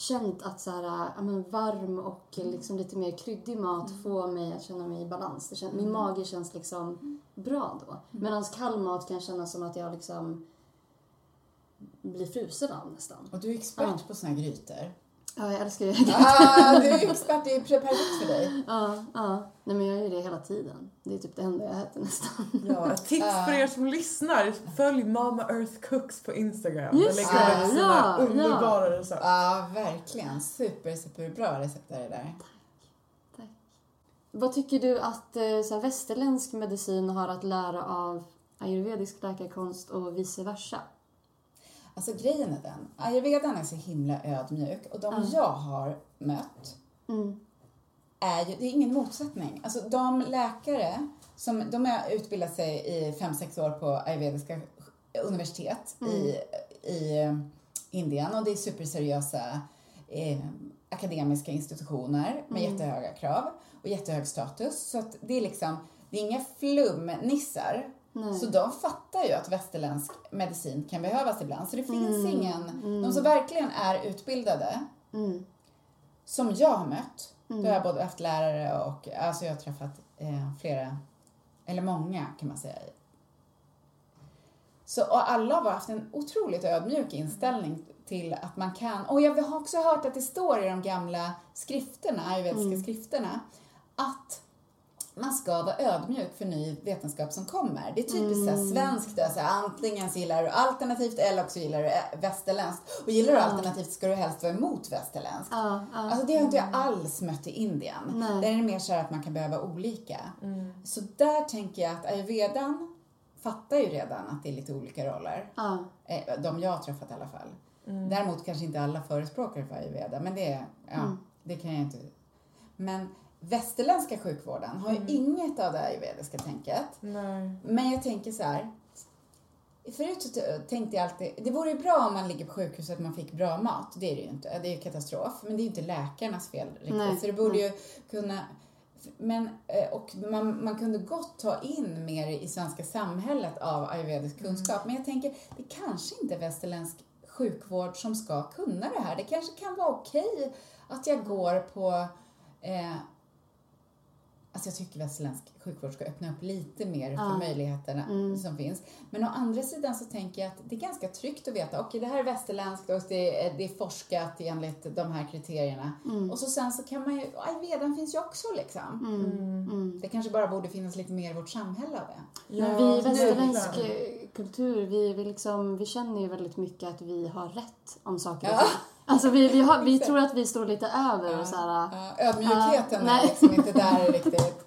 Speaker 3: känt att så här, ja, men varm och liksom lite mer kryddig mat får mig att känna mig i balans. Det kän- Min mage känns liksom bra då. Medan kall mat kan kännas som att jag liksom blir frusen av nästan.
Speaker 2: Och du är expert
Speaker 3: Ja.
Speaker 2: på såna här grytor.
Speaker 3: Ja, jag älskar ju
Speaker 2: Ah, du är expert, det är perfekt för dig.
Speaker 3: Ja, ja. Nej men jag gör ju det hela tiden. Det är typ det enda jag äter nästan.
Speaker 1: Ja, ett tips för er som lyssnar. Följ Mama Earth Cooks på Instagram.
Speaker 3: Just
Speaker 1: Där lägger
Speaker 3: det,
Speaker 1: upp sina
Speaker 3: ja, ja.
Speaker 1: underbara recept.
Speaker 2: Ja, verkligen. Super, superbra recept är det där.
Speaker 3: Vad tycker du att eh, så här, västerländsk medicin har att lära av ayurvedisk läkarkonst och vice versa?
Speaker 2: Alltså grejen är den, ayurvedan är så himla ödmjuk och de jag har mött
Speaker 3: Mm.
Speaker 2: är ju, det är ingen motsättning. Alltså de läkare som, de har utbildat sig i fem sex år på ayurvediska universitet i, i eh, Indien och det är superseriösa eh, akademiska institutioner med jättehöga krav och jättehög status. Så att det är liksom, det är inga flumnissar.
Speaker 3: Nej.
Speaker 2: Så de fattar ju att västerländsk medicin kan behövas ibland. Så det finns ingen, de som verkligen är utbildade,
Speaker 3: Mm.
Speaker 2: som jag har mött, då har jag både haft lärare och, alltså jag har träffat eh, flera, eller många kan man säga. Så och alla har haft en otroligt ödmjuk inställning till att man kan, och jag har också hört att det står i de gamla skrifterna, ayurvediska skrifterna, att man ska vara ödmjuk för ny vetenskap som kommer. Det är typiskt så här svenskt, då, så här, antingen så gillar du alternativt eller också gillar du eh, västerländskt. Och gillar du alternativt ska du helst vara emot västerländskt.
Speaker 3: Ja, ja.
Speaker 2: Alltså det har inte jag alls mött i Indien.
Speaker 3: Nej.
Speaker 2: Där är det mer så här att man kan behöva olika. Så där tänker jag att ayurvedan fattar ju redan att det är lite olika roller.
Speaker 3: ja.
Speaker 2: Eh, De jag har träffat i alla fall. Däremot kanske inte alla förespråkare för ayurveda, men det, ja, det kan jag inte... Men västerländska sjukvården har ju inget av det ayurvediska tänket.
Speaker 1: Nej.
Speaker 2: Men jag tänker så här. Förut så tänkte jag alltid, det vore ju bra om man ligger på sjukhus att man fick bra mat. Det är det ju inte. Det är ju katastrof. Men det är ju inte läkarnas fel riktigt.
Speaker 3: Nej,
Speaker 2: Så det borde ju kunna... Men, eh, och man, man kunde gott ta in mer i svenska samhället av ayurvedisk kunskap. Men jag tänker, det kanske inte är västerländsk sjukvård som ska kunna det här. Det kanske kan vara okej att jag går på eh, Alltså jag tycker västerländsk sjukvård ska öppna upp lite mer för
Speaker 3: Ja.
Speaker 2: möjligheterna som finns. Men å andra sidan så tänker jag att det är ganska tryggt att veta, okej det här är västerländskt och det är, det är forskat enligt de här kriterierna. Och så sen så kan man ju, ayurvedan finns ju också liksom.
Speaker 3: Mm.
Speaker 2: Det kanske bara borde finnas lite mer i vårt samhälle av det.
Speaker 3: Men vi i västerländsk eh, kultur, vi, vi, liksom, vi känner ju väldigt mycket att vi har rätt om saker och
Speaker 2: Ja.
Speaker 3: ting. Alltså vi, vi, har, vi tror att vi står lite över och så här,
Speaker 2: Ja, ödmjukheten
Speaker 3: Ja,
Speaker 2: är liksom inte där riktigt.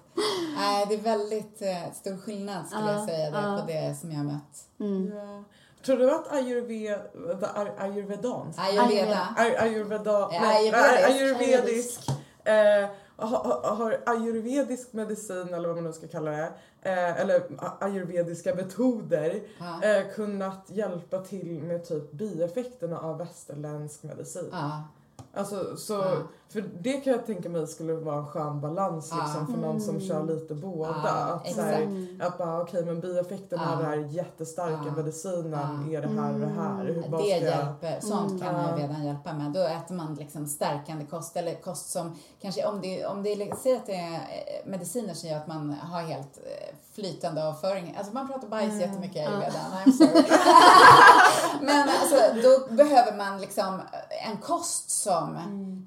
Speaker 2: Nej, det är väldigt eh, stor skillnad skulle jag
Speaker 3: Ja,
Speaker 2: säga där,
Speaker 3: ja.
Speaker 2: på det som jag har mött.
Speaker 3: mm.
Speaker 1: Ja. Tror du att ayurveda, ay- ayurvedans?
Speaker 2: Ayurveda.
Speaker 1: Ay- ayurveda,
Speaker 2: Ja,
Speaker 1: nej,
Speaker 2: ayurvedisk.
Speaker 1: ayurvedisk. Eh, har, har ayurvedisk medicin, eller vad man nu ska kalla det, eh, eller ayurvediska metoder
Speaker 2: Ja.
Speaker 1: eh, kunnat hjälpa till med typ bieffekterna av västerländsk medicin?
Speaker 2: Ja.
Speaker 1: Alltså, så,
Speaker 2: Ja.
Speaker 1: För det kan jag tänka mig skulle vara en skön balans
Speaker 2: Ja.
Speaker 1: liksom, för någon som kör lite båda.
Speaker 2: Ja,
Speaker 1: att, så här,
Speaker 3: exakt.
Speaker 1: att bara, okej men bieffekterna
Speaker 2: Ja.
Speaker 1: av den här jättestarka
Speaker 2: Ja.
Speaker 1: medicinen
Speaker 2: Ja.
Speaker 1: är det här och det här. Hur,
Speaker 2: Det
Speaker 1: ska jag-
Speaker 2: hjälper, sånt kan
Speaker 1: Mm.
Speaker 2: ayurvedan hjälpa med. Då äter man liksom stärkande kost eller kost som kanske om det, om det är, säg att det är eh, mediciner som gör att man har helt eh, flytande avföring. Alltså man pratar bajs jättemycket i ayurvedan, I'm sorry. Men alltså då behöver man liksom en kost som,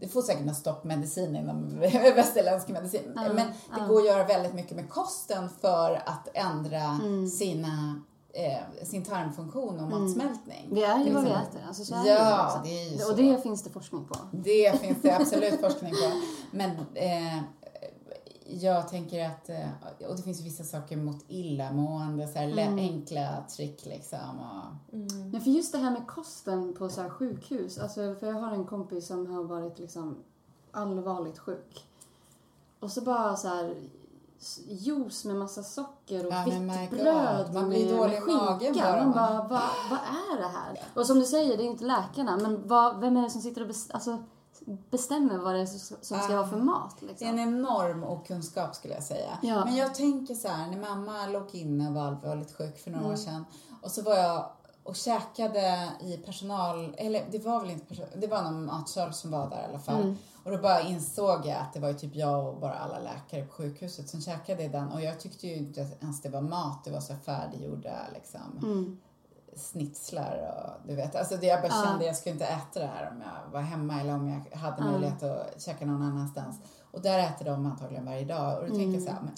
Speaker 2: det får säkert någon stoppmedicin inom västerländsk medicin,
Speaker 3: Ja,
Speaker 2: men det går att göra väldigt mycket med kosten för att ändra sina, eh, sin tarmfunktion och matsmältning.
Speaker 3: Vi är ju
Speaker 2: Till
Speaker 3: vad vi äter. Alltså, så är det,
Speaker 2: Ja,
Speaker 3: liksom.
Speaker 2: det är ju
Speaker 3: Och
Speaker 2: så.
Speaker 3: det finns det forskning på.
Speaker 2: Det finns det absolut forskning på. Men eh, jag tänker att, eh, och det finns vissa saker mot illamående, så här, lä- enkla trick liksom. Och,
Speaker 3: Men för just det här med kosten på så här sjukhus, alltså för jag har en kompis som har varit liksom allvarligt sjuk. och så bara så här juice med massa socker och
Speaker 2: Ja,
Speaker 3: vitt
Speaker 2: God.
Speaker 3: bröd
Speaker 2: Man blir
Speaker 3: med,
Speaker 2: dålig
Speaker 3: med skinka.
Speaker 2: bara,
Speaker 3: Man bara, vad, vad är det här? Och som du säger, det är inte läkarna, men vad, vem är det som sitter och bes, alltså, bestämmer vad det är som ska vara för mat?
Speaker 2: Det är
Speaker 3: Liksom?
Speaker 2: en enorm okunskap skulle jag säga.
Speaker 3: Ja.
Speaker 2: Men jag tänker så här, när mamma låg inne och var allvarligt sjuk för några
Speaker 3: Mm.
Speaker 2: år sedan och så var jag och käkade i personal, eller det var väl inte personal, det var någon matsal som var där i alla fall.
Speaker 3: Mm.
Speaker 2: Och då bara insåg jag att det var ju typ jag och bara alla läkare på sjukhuset som käkade i den och jag tyckte ju inte ens det var mat, det var så färdiggjorda liksom
Speaker 3: Mm.
Speaker 2: Snitslar och du vet, alltså det jag bara kände jag skulle inte äta det här om jag var hemma eller om jag hade möjlighet att käka någon annanstans. Och där äter de antagligen varje dag och då tänker jag så här, men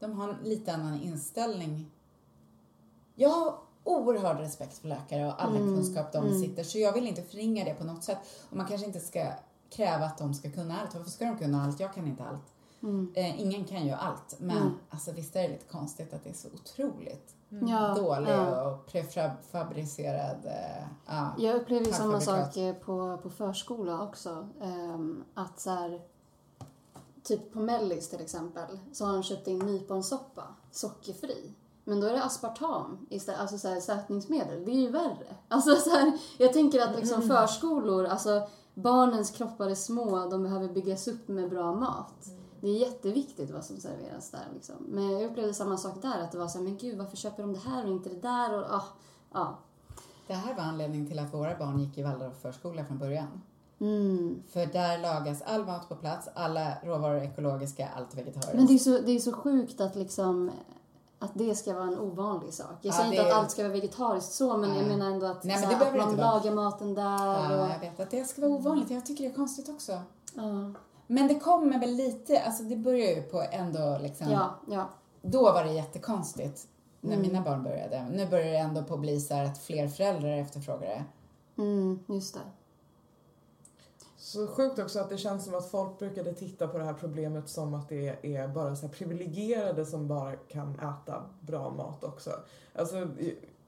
Speaker 2: de har en lite annan inställning. Jag har oerhörd respekt för läkare och all den
Speaker 3: Mm.
Speaker 2: kunskap de
Speaker 3: Mm.
Speaker 2: så jag vill inte förringa det på något sätt. Och man kanske inte ska kräva att de ska kunna allt. Varför ska de kunna allt? Jag kan inte allt.
Speaker 3: Mm.
Speaker 2: Eh, ingen kan ju allt, men
Speaker 3: Mm.
Speaker 2: alltså visst är det lite konstigt att det är så otroligt
Speaker 3: Ja,
Speaker 2: dålig
Speaker 3: ja.
Speaker 2: och prefabricerad. Eh, ja.
Speaker 3: Jag upplever ju samma sak eh, på, på förskola också. Ehm, att så här, typ på Mellis till exempel, så har de köpt in nyponsoppa, sockerfri. Men då är det aspartam istället, alltså så här, sötningsmedel. Det är ju värre. Alltså så här, jag tänker att liksom förskolor, alltså barnens kroppar är små, de behöver byggas upp med bra mat. Det är jätteviktigt vad som serveras där liksom. Men jag upplevde samma sak där, att det var så här, men gud varför köper de det här och inte det där? Och, ah, ja.
Speaker 2: Det här var anledningen till att våra barn gick i Waldorf förskola från början.
Speaker 3: Mm.
Speaker 2: För där lagas all mat på plats, alla råvaror ekologiska, allt vegetariskt.
Speaker 3: Men det är, så, det är så sjukt att liksom att det ska vara en ovanlig sak. Jag
Speaker 2: Ja,
Speaker 3: säger inte
Speaker 2: är-
Speaker 3: att allt ska vara vegetariskt så, men jag
Speaker 2: Nej.
Speaker 3: menar ändå att,
Speaker 2: Nej, men
Speaker 3: så
Speaker 2: det
Speaker 3: här,
Speaker 2: behöver
Speaker 3: att man lagar maten där.
Speaker 2: Ja,
Speaker 3: och,
Speaker 2: jag vet att det ska vara ovanligt. Jag tycker det är konstigt också.
Speaker 3: ja,
Speaker 2: Men det kommer väl lite, alltså det börjar ju på ändå liksom.
Speaker 3: ja, ja.
Speaker 2: Då var det jättekonstigt när
Speaker 3: Mm.
Speaker 2: mina barn började. Nu börjar det ändå på att bli så här att fler föräldrar efterfrågar det.
Speaker 3: Mm, just det.
Speaker 1: Så sjukt också att det känns som att folk brukade titta på det här problemet som att det är bara så här privilegierade som bara kan äta bra mat också. Alltså, jag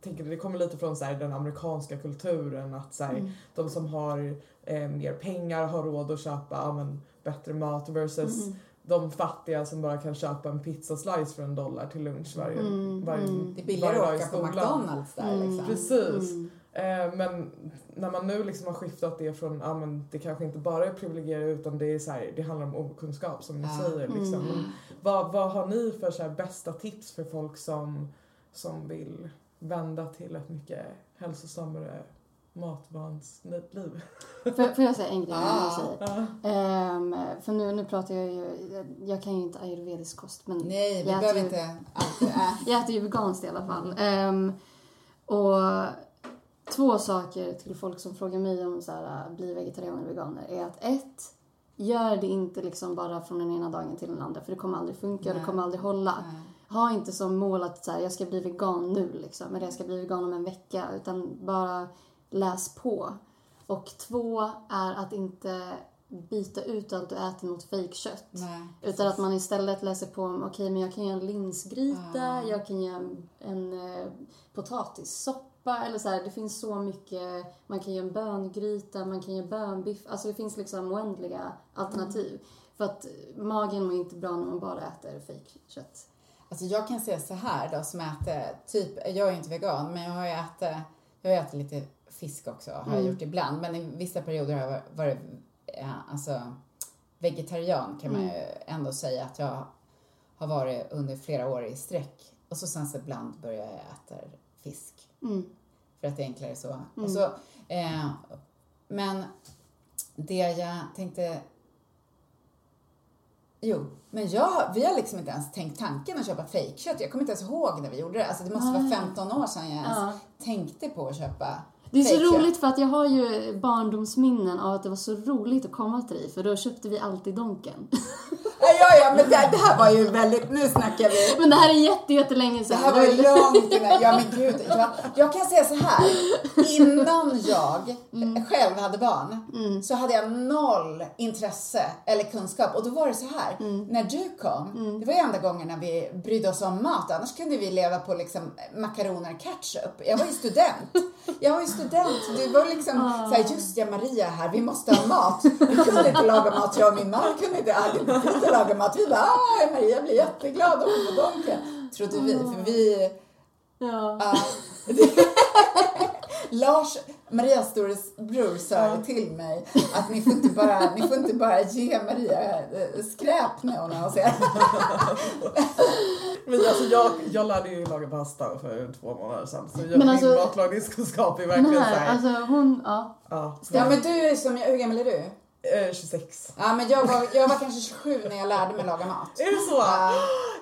Speaker 1: tänker det kommer lite från så här, den amerikanska kulturen att så här,
Speaker 3: Mm.
Speaker 1: de som har eh, mer pengar har råd att köpa ja, men, bättre mat versus
Speaker 3: Mm.
Speaker 1: de fattiga som bara kan köpa en pizzaslice för en dollar till lunch varje,
Speaker 3: Mm,
Speaker 1: varje,
Speaker 3: mm.
Speaker 2: Det är billigare att
Speaker 1: i
Speaker 2: åka på
Speaker 1: skolan.
Speaker 2: McDonalds där
Speaker 3: Mm.
Speaker 2: liksom.
Speaker 1: Precis.
Speaker 3: Mm.
Speaker 1: Eh, men när man nu liksom har skiftat det från, ja men det kanske inte bara är privilegierade utan det är så här, det handlar om okunskap som ni
Speaker 2: Ja.
Speaker 1: säger liksom.
Speaker 3: Mm.
Speaker 1: Vad, vad har ni för så här bästa tips för folk som, som vill vända till ett mycket hälsosammare matvansliv?
Speaker 3: Får, får jag säga en grej
Speaker 2: Ah.
Speaker 1: Ja.
Speaker 3: Ehm, för nu, nu pratar jag ju, jag kan ju inte ayurvedisk kost men
Speaker 2: Nej, vi behöver
Speaker 3: äter-
Speaker 2: inte alltid äh.
Speaker 3: Jag äter ju veganskt i alla fall. Ehm, och två saker till folk som frågar mig om så här, bli vegetarianer eller veganer är att ett, gör det inte liksom bara från den ena dagen till den andra för det kommer aldrig funka och det kommer aldrig hålla.
Speaker 2: Nej.
Speaker 3: Ha inte som mål att så här, jag ska bli vegan nu liksom, eller jag ska bli vegan om en vecka utan bara läs på. Och två är att inte byta ut allt du äter mot fejkkött. Utan att man istället läser på om, okej men jag kan göra en linsgryta,
Speaker 2: Ah.
Speaker 3: jag kan göra en, en eh, potatissoppa eller så här. Det finns så mycket, man kan göra en böngryta, man kan göra bönbiff. Alltså det finns liksom oändliga alternativ. För att magen mår inte bra när man bara äter fejkkött.
Speaker 2: Alltså jag kan säga så här då som äter, typ, jag är inte vegan men jag har ju ätit, jag har ätit lite fisk också, har jag
Speaker 3: Mm.
Speaker 2: gjort ibland. Men i vissa perioder har jag varit, ja, alltså vegetarian kan man ju
Speaker 3: Mm.
Speaker 2: ändå säga att jag har varit under flera år i sträck. Och så sen så ibland börjar jag äta fisk.
Speaker 3: Mm.
Speaker 2: För att det är enklare så.
Speaker 3: Mm.
Speaker 2: Så eh, men det jag tänkte... Jo, men jag, vi har liksom inte ens tänkt tanken att köpa fejkkött. Jag kommer inte ens ihåg när vi gjorde det. Alltså det måste vara
Speaker 3: Nej.
Speaker 2: 15 år sedan jag ens tänkte på att köpa
Speaker 3: Det är så
Speaker 2: fejkkött.
Speaker 3: roligt för att jag har ju barndomsminnen av att det var så roligt att komma till dig för då köpte vi alltid Donken.
Speaker 2: Ja, ja, men det, det här var ju väldigt... Nu snackar vi.
Speaker 3: Men det här är jätte, jättelänge
Speaker 2: Det
Speaker 3: sedan.
Speaker 2: här var ju långt innan. Ja, men gud. Jag, jag kan säga så här. Innan jag
Speaker 3: Mm.
Speaker 2: själv hade barn så hade jag noll intresse eller kunskap. Och då var det så här.
Speaker 3: Mm.
Speaker 2: När du kom, det var ju enda gången när vi brydde oss om mat. Annars kunde vi leva på liksom makaroner ketchup. Jag var ju student. Jag var ju student. Det var liksom
Speaker 3: Ah.
Speaker 2: så här, just ja, Maria är här. Vi måste ha mat. Vi kunde inte laga mat. Jag och min man kunde inte. Lagar mat. Vi bara, ah, Maria blir jätteglad om hon får donken. Trodde vi, för vi...
Speaker 3: Ja.
Speaker 2: ja. Lars, Marias storebror sa ju till mig att ni får inte bara, ni får inte bara ge Maria eh, skräp när hon har hos er.
Speaker 1: Men alltså jag, jag lärde ju laga pasta för två månader sedan så jag,
Speaker 3: Men
Speaker 1: min
Speaker 3: alltså-
Speaker 1: matlagningskunskap är verkligen
Speaker 3: här,
Speaker 1: såhär.
Speaker 3: alltså hon, ja.
Speaker 1: ja,
Speaker 2: Ja men du är som, hur gammal är du?
Speaker 1: Eh, 26.
Speaker 2: Ja men jag var, jag var kanske 27 när jag lärde mig laga mat.
Speaker 1: Är det så?
Speaker 2: Ja.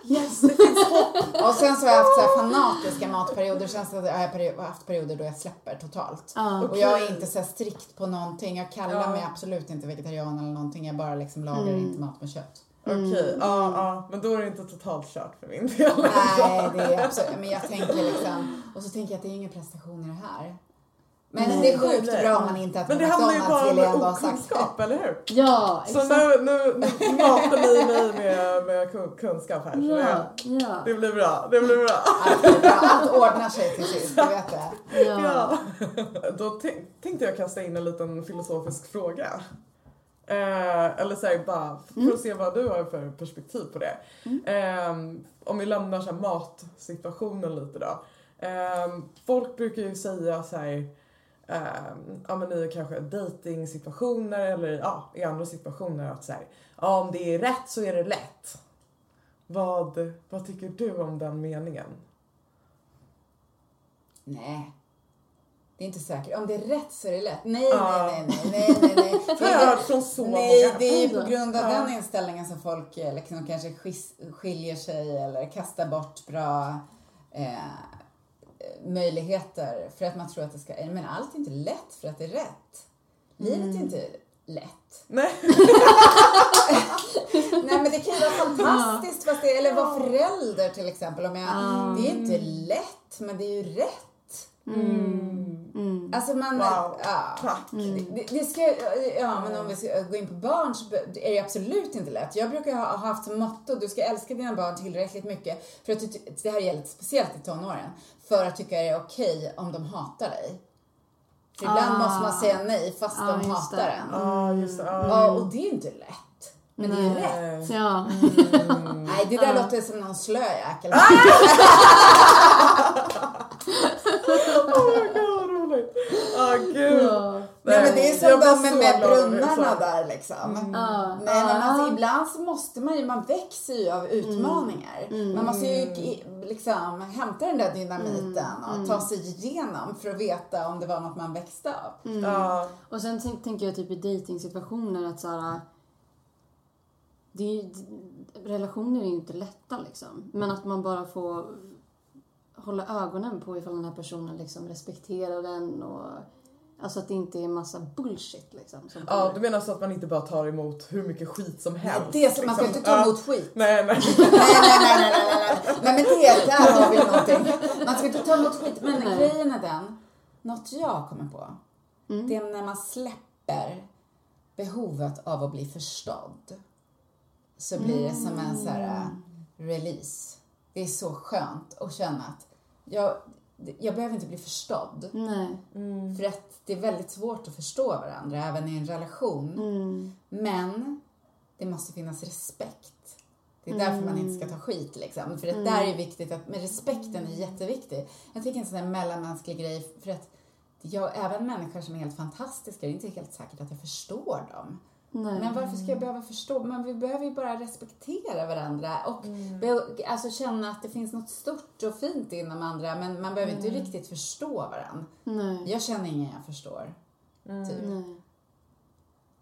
Speaker 1: Yes, det finns hopp!
Speaker 2: Och sen så har jag haft så här fanatiska matperioder. Sen så har jag peri- haft perioder då jag släpper totalt.
Speaker 3: Ja.
Speaker 2: Och jag är inte så här strikt på någonting. Jag kallar
Speaker 1: Ja.
Speaker 2: mig absolut inte vegetarian eller någonting. Jag bara liksom lagar
Speaker 3: Mm.
Speaker 2: inte mat med kött.
Speaker 1: Okej, ja, ja, men då är det inte totalt kört för min del.
Speaker 2: Nej, det är absolut. Men jag tänker liksom. Och så tänker jag att det är ingen prestation i det här. Men
Speaker 1: Nej,
Speaker 2: det är sjukt bra om man inte äter
Speaker 1: Men det handlar ju bara om okunskap, eller hur?
Speaker 3: Ja,
Speaker 1: Så
Speaker 3: exakt.
Speaker 1: nu, nu, nu matar ni mig med, med kun- kunskap här. Så
Speaker 3: Ja,
Speaker 1: det,
Speaker 3: ja.
Speaker 1: det blir bra, det blir bra.
Speaker 2: Allt, bra. Allt ordnar sig till sist, du vet det.
Speaker 3: Ja.
Speaker 1: Ja. Då tänk, tänkte jag kasta in en liten filosofisk fråga. Eh, eller säg bara för att se vad du har för perspektiv på det. Eh, om vi lämnar så här, matsituationen lite då. Eh, folk brukar ju säga så här, eh, ja men i kanske dejtingsituationer eller ja, i andra situationer att säga, ja om det är rätt så är det lätt. Vad, vad tycker du om den meningen?
Speaker 2: Nej. Det är inte säkert. Om det är rätt så är det lätt. Nej,
Speaker 1: Ja.
Speaker 2: nej, nej, nej, nej, nej.
Speaker 1: Det har jag hört från så
Speaker 2: Nej, det är ju på grund av
Speaker 1: Ja.
Speaker 2: den inställningen som folk eh, liksom kanske skiljer sig eller kastar bort bra eh, möjligheter för att man tror att det ska... Men allt är inte lätt för att det är rätt. Livet är inte lätt.
Speaker 1: Nej.
Speaker 2: Nej men det kan ju vara fantastiskt fast det, eller vara förälder till exempel. Om jag,
Speaker 3: Ja.
Speaker 2: Det är inte lätt men det är ju rätt.
Speaker 3: Mm.
Speaker 2: Alltså man...
Speaker 1: Wow.
Speaker 2: Ja.
Speaker 1: Tack.
Speaker 2: Det, det ska, ja, men om vi ska gå in på barn så är det absolut inte lätt. Jag brukar ha, ha haft som motto, du ska älska dina barn tillräckligt mycket, för att det här gäller speciellt i tonåren, för att tycka det är okej om de hatar dig. För ibland
Speaker 3: Ah.
Speaker 2: måste man säga nej fast
Speaker 3: Ja,
Speaker 2: de hatar
Speaker 3: det.
Speaker 2: en.
Speaker 1: Ja, just det. Ja,
Speaker 2: och det är inte lätt. Men det är
Speaker 3: Nej.
Speaker 2: rätt.
Speaker 3: Ja.
Speaker 2: Nej, det där
Speaker 3: Ja.
Speaker 2: låter som någon slö jäkel.
Speaker 1: Oh my god, vad roligt. Ja, gud.
Speaker 3: Ja.
Speaker 2: Nej men det är som de med, med brunnarna
Speaker 1: så.
Speaker 2: där liksom.
Speaker 3: Ja.
Speaker 2: Nej men alltså ibland så måste man ju, man växer ju av utmaningar. Man måste ju liksom hämta den där dynamiten och ta sig igenom för att veta om det var något man växte av.
Speaker 1: Ja,
Speaker 3: Och sen tänk, tänker jag typ i dejtingsituationer att så här, det är, ju- relationer är ju inte lätta liksom. Men att man bara får hålla ögonen på ifall den här personen liksom respekterar den och alltså att det inte är massa bullshit liksom. Som
Speaker 1: ja,
Speaker 3: kommer.
Speaker 1: du menar så att man inte bara tar emot hur mycket skit som helst?
Speaker 2: Det är så, man ska
Speaker 1: liksom.
Speaker 2: inte ta
Speaker 1: Ja.
Speaker 2: emot skit.
Speaker 1: Nej, nej.
Speaker 2: Nej, nej, nej, nej, nej, nej. Nej men det, där har vi någonting. Man ska inte ta emot skit. Men
Speaker 3: Nej.
Speaker 2: grejen är den, något jag kommer på,
Speaker 3: Mm.
Speaker 2: det är när man släpper behovet av att bli förstådd. Så blir det som en så här äh, release. Det är så skönt att känna att jag, jag behöver inte bli förstådd.
Speaker 3: Nej.
Speaker 2: För att det är väldigt svårt att förstå varandra, även i en relation.
Speaker 3: Mm.
Speaker 2: Men det måste finnas respekt. Det är därför man inte ska ta skit liksom. För det där är viktigt, att, men respekten är jätteviktig. Jag tycker en sån där mellanmänsklig grej, för att jag, även människor som är helt fantastiska, det är inte helt säkert att jag förstår dem.
Speaker 3: Nej.
Speaker 2: Men varför ska jag behöva förstå? Men vi behöver ju bara respektera varandra och be, alltså känna att det finns något stort och fint inom andra, men man behöver inte riktigt förstå varandra.
Speaker 3: Nej.
Speaker 2: Jag känner ingen jag förstår. Typ.
Speaker 3: Nej.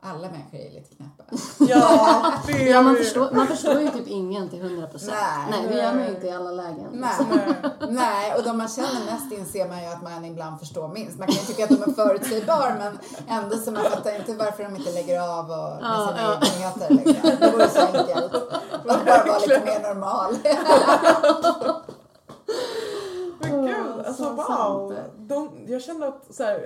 Speaker 2: Alla människor är lite knäppa.
Speaker 1: Ja,
Speaker 3: Ja, man, förstår, man förstår ju typ ingen till 100 procent.
Speaker 2: Nej.
Speaker 3: Nej, det gör man ju inte i alla lägen.
Speaker 2: Nej.
Speaker 1: Nej.
Speaker 2: Nej, och de man känner mest inser man ju att man ibland förstår minst. Man kan ju tycka att de är förutsägbar men ändå så man fattar inte varför de inte lägger av och med
Speaker 3: Ja,
Speaker 2: sina
Speaker 3: ja.
Speaker 2: nyheter. Liksom. Det vore så enkelt. Att bara vara lite mer normal.
Speaker 1: Men gud, alltså
Speaker 3: så
Speaker 1: wow. De, jag kände att så här,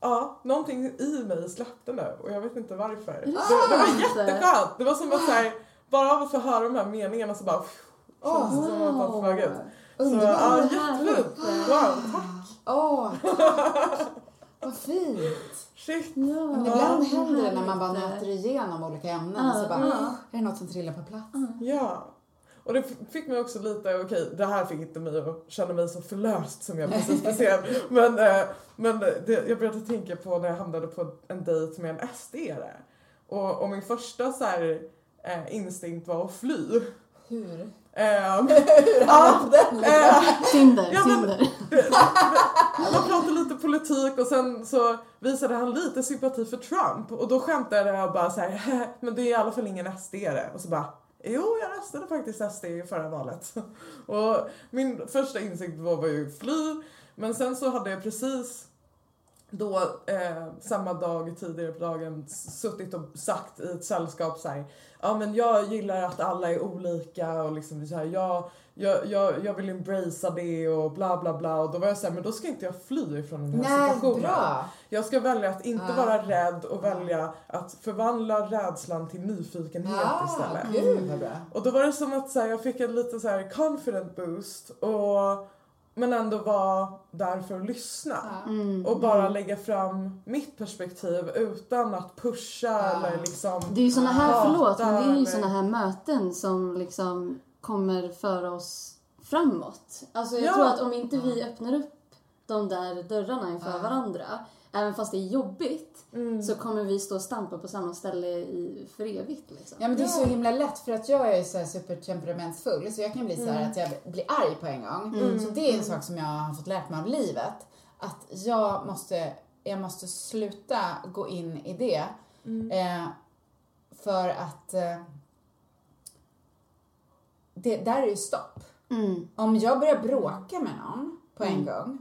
Speaker 1: ja, någonting i mig släppte nu och jag vet inte varför. Det, det var jätteskönt. Det var som att så här, bara av att få höra de här meningarna så bara känns det som att flög ut. Så ja,
Speaker 3: Vad
Speaker 1: jättefint. Wow, tack.
Speaker 2: Åh, Vad fint!
Speaker 1: Shit.
Speaker 3: Ja,
Speaker 2: Men ibland händer det när man bara nöter igenom olika ämnen och så bara, är det något som trillar på plats?
Speaker 1: Ja. Och det fick mig också lite, okej det här fick inte mig att känna mig så förlöst som jag precis beskrev. Men, eh, men det, jag började tänka på när jag hamnade på en dejt med en SD-are. Och, och min första så här, eh, instinkt var att fly.
Speaker 2: Hur?
Speaker 1: Ehm,
Speaker 2: Hur
Speaker 1: ja,
Speaker 2: hamnade den liksom?
Speaker 1: eh,
Speaker 3: Tinder,
Speaker 1: Ja, men-
Speaker 3: Tinder.
Speaker 1: Man pratade lite politik och sen så visade han lite sympati för Trump och då skämtade jag bara så här, men det är i alla fall ingen SD-are. Och så bara, jo jag röstade faktiskt SD i förra valet. Och min första insikt var, var ju fly, men sen så hade jag precis då eh, samma dag tidigare på dagen suttit och sagt i ett sällskap så här, ja men jag gillar att alla är olika och liksom så här, jag, jag, jag, jag vill embracea det och bla bla bla och då var jag såhär, men då ska inte jag fly ifrån den här
Speaker 2: Nej,
Speaker 1: situationen.
Speaker 2: bra!
Speaker 1: Jag ska välja att inte
Speaker 2: Ja.
Speaker 1: vara rädd och välja att förvandla rädslan till nyfikenhet
Speaker 2: Ja,
Speaker 1: istället.
Speaker 2: gud vad bra.
Speaker 1: Och då var det som att så här, jag fick en lite så här confident boost och men ändå vara där för att lyssna.
Speaker 3: Mm.
Speaker 1: Och bara lägga fram mitt perspektiv utan att pusha
Speaker 2: Ja.
Speaker 1: eller liksom...
Speaker 3: Det är ju såna här, förlåt, men det är ju
Speaker 1: eller-
Speaker 3: såna här möten som liksom kommer föra oss framåt. Alltså jag
Speaker 1: Ja.
Speaker 3: tror att om inte vi öppnar upp de där dörrarna inför
Speaker 2: Ja.
Speaker 3: varandra, även fast det är jobbigt,
Speaker 1: Mm.
Speaker 3: så kommer vi stå och stampa på samma ställe i, för evigt. Liksom.
Speaker 2: Ja men det är så himla lätt för att jag är så här supertemperamentsfull så jag kan bli så här att jag blir arg på en gång.
Speaker 3: Mm.
Speaker 2: Så det är en sak som jag har fått lärt mig av livet. Att jag måste, jag måste sluta gå in i det. Eh, för att eh, det, där är ju stopp.
Speaker 3: Mm.
Speaker 2: Om jag börjar bråka med någon på en
Speaker 3: Mm.
Speaker 2: gång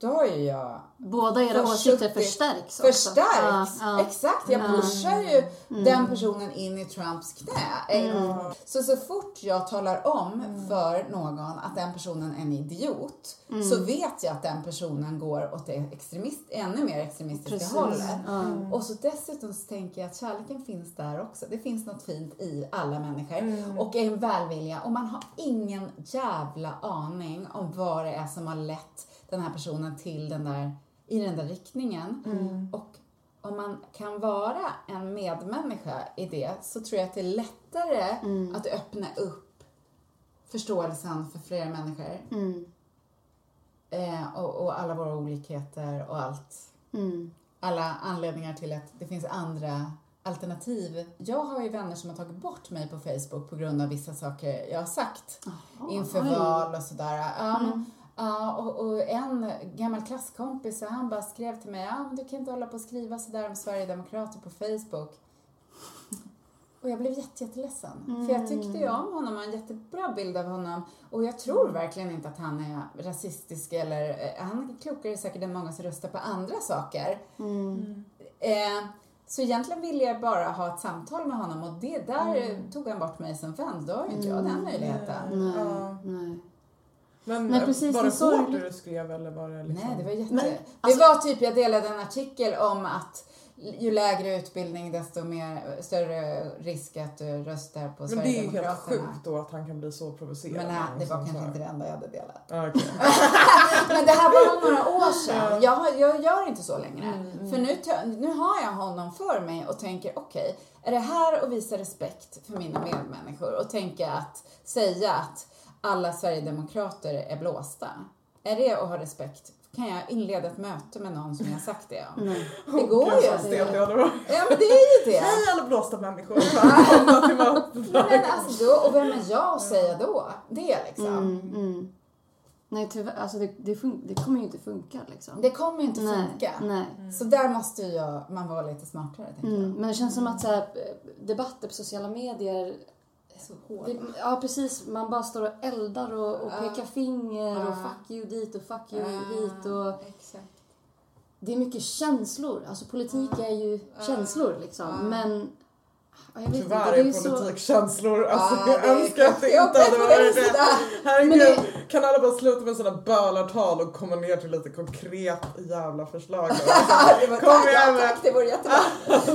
Speaker 2: då har ju jag
Speaker 3: Båda era åsikter
Speaker 2: 70
Speaker 3: förstärks också.
Speaker 2: förstärks.
Speaker 3: Ja, ja.
Speaker 2: Exakt, jag
Speaker 3: Ja.
Speaker 2: pushar ju
Speaker 3: Mm.
Speaker 2: den personen in i Trumps knä. Eh,
Speaker 1: Ja.
Speaker 2: Så så fort jag talar om
Speaker 3: Mm.
Speaker 2: för någon att den personen är en idiot
Speaker 3: Mm.
Speaker 2: så vet jag att den personen går åt det extremist, ännu mer extremistiska
Speaker 3: Precis.
Speaker 2: hållet.
Speaker 3: Ja.
Speaker 2: Och så dessutom så tänker jag att kärleken finns där också. Det finns något fint i alla människor.
Speaker 1: Mm.
Speaker 2: Och en välvilja. Och man har ingen jävla aning om vad det är som har lett den här personen till den där, i den där riktningen.
Speaker 1: Mm.
Speaker 2: Och om man kan vara en medmänniska i det så tror jag att det är lättare
Speaker 3: Mm.
Speaker 2: att öppna upp förståelsen för fler människor.
Speaker 3: Mm.
Speaker 2: Eh, och, och alla våra olikheter och allt.
Speaker 3: Mm.
Speaker 2: Alla anledningar till att det finns andra alternativ. Jag har ju vänner som har tagit bort mig på Facebook på grund av vissa saker jag har sagt
Speaker 3: Jaha,
Speaker 2: inför
Speaker 3: oj.
Speaker 2: val och sådär. Ja,
Speaker 3: Mm.
Speaker 2: och, och en gammal klasskompis, han bara skrev till mig, ja, men du kan inte hålla på och skriva sådär om Sverigedemokrater på Facebook. Och jag blev jätte, jätteledsen. För jag tyckte ju om honom och har en jättebra bild av honom. Och jag tror verkligen inte att han är rasistisk eller, eh, han är klokare säkert än många som röstar på andra saker.
Speaker 3: Mm.
Speaker 2: Eh, så egentligen ville jag bara ha ett samtal med honom och det där
Speaker 1: Mm.
Speaker 2: tog han bort mig som vän. Då har ju inte jag den möjligheten.
Speaker 3: Nej, nej.
Speaker 1: Men
Speaker 3: Nej,
Speaker 1: eh,
Speaker 3: precis,
Speaker 1: var
Speaker 3: det
Speaker 1: det hårt det du skrev eller var det liksom?
Speaker 2: Nej, det var jätte...
Speaker 3: Men,
Speaker 2: det
Speaker 3: alltså-
Speaker 2: var typ, jag delade en artikel om att ju lägre utbildning desto mer, större risk att du röstar på
Speaker 1: Men det är ju helt sjukt då att han kan bli så provocerad.
Speaker 2: Men nej, det var
Speaker 1: sån
Speaker 2: kanske inte det enda jag hade delat.
Speaker 1: Ja, okej.
Speaker 2: Men det här var några år sedan. Jag, jag gör inte så längre.
Speaker 1: Mm,
Speaker 2: För nu, nu har jag honom för mig och tänker okej, är det här att visa respekt för mina medmänniskor och tänka att säga att alla Sverigedemokrater är blåsta? Är det att ha respekt? Kan jag inleda ett möte med någon som jag sagt det om?
Speaker 3: Nej.
Speaker 2: Det går
Speaker 1: Gud,
Speaker 2: ju.
Speaker 1: jag hade varit.
Speaker 2: Ja men det är ju det.
Speaker 1: Hej alla blåsta människor!
Speaker 2: Nej, men alltså då, och vem är jag att säga då? Det liksom.
Speaker 3: Mm, mm. Nej tyvärr, alltså det, det, det kommer ju inte funka liksom.
Speaker 2: Det kommer ju inte
Speaker 3: nej,
Speaker 2: funka.
Speaker 3: nej.
Speaker 2: Så där måste ju jag, man vara lite smartare tänker jag.
Speaker 3: Mm. Men det känns som att så här, debatter på sociala medier
Speaker 2: Så hård.
Speaker 3: Det, ja precis, man bara står och eldar och, och pekar finger och
Speaker 2: Ja.
Speaker 3: fuck you dit och fuck you
Speaker 2: Ja,
Speaker 3: hit och
Speaker 2: Exakt.
Speaker 3: det är mycket känslor. Alltså politik är ju känslor liksom. Men ja, jag vet
Speaker 1: Tyvärr
Speaker 3: inte, det
Speaker 1: är
Speaker 3: är så...
Speaker 1: politik känslor. Alltså
Speaker 2: Ja,
Speaker 1: jag önskar att det inte hade varit
Speaker 2: det.
Speaker 1: Herregud,
Speaker 3: Men
Speaker 1: kan alla bara sluta med sådana bölartal och komma ner till lite konkret jävla förslag
Speaker 2: var,
Speaker 1: Kom igen
Speaker 2: ja, tack, det vore jättebra.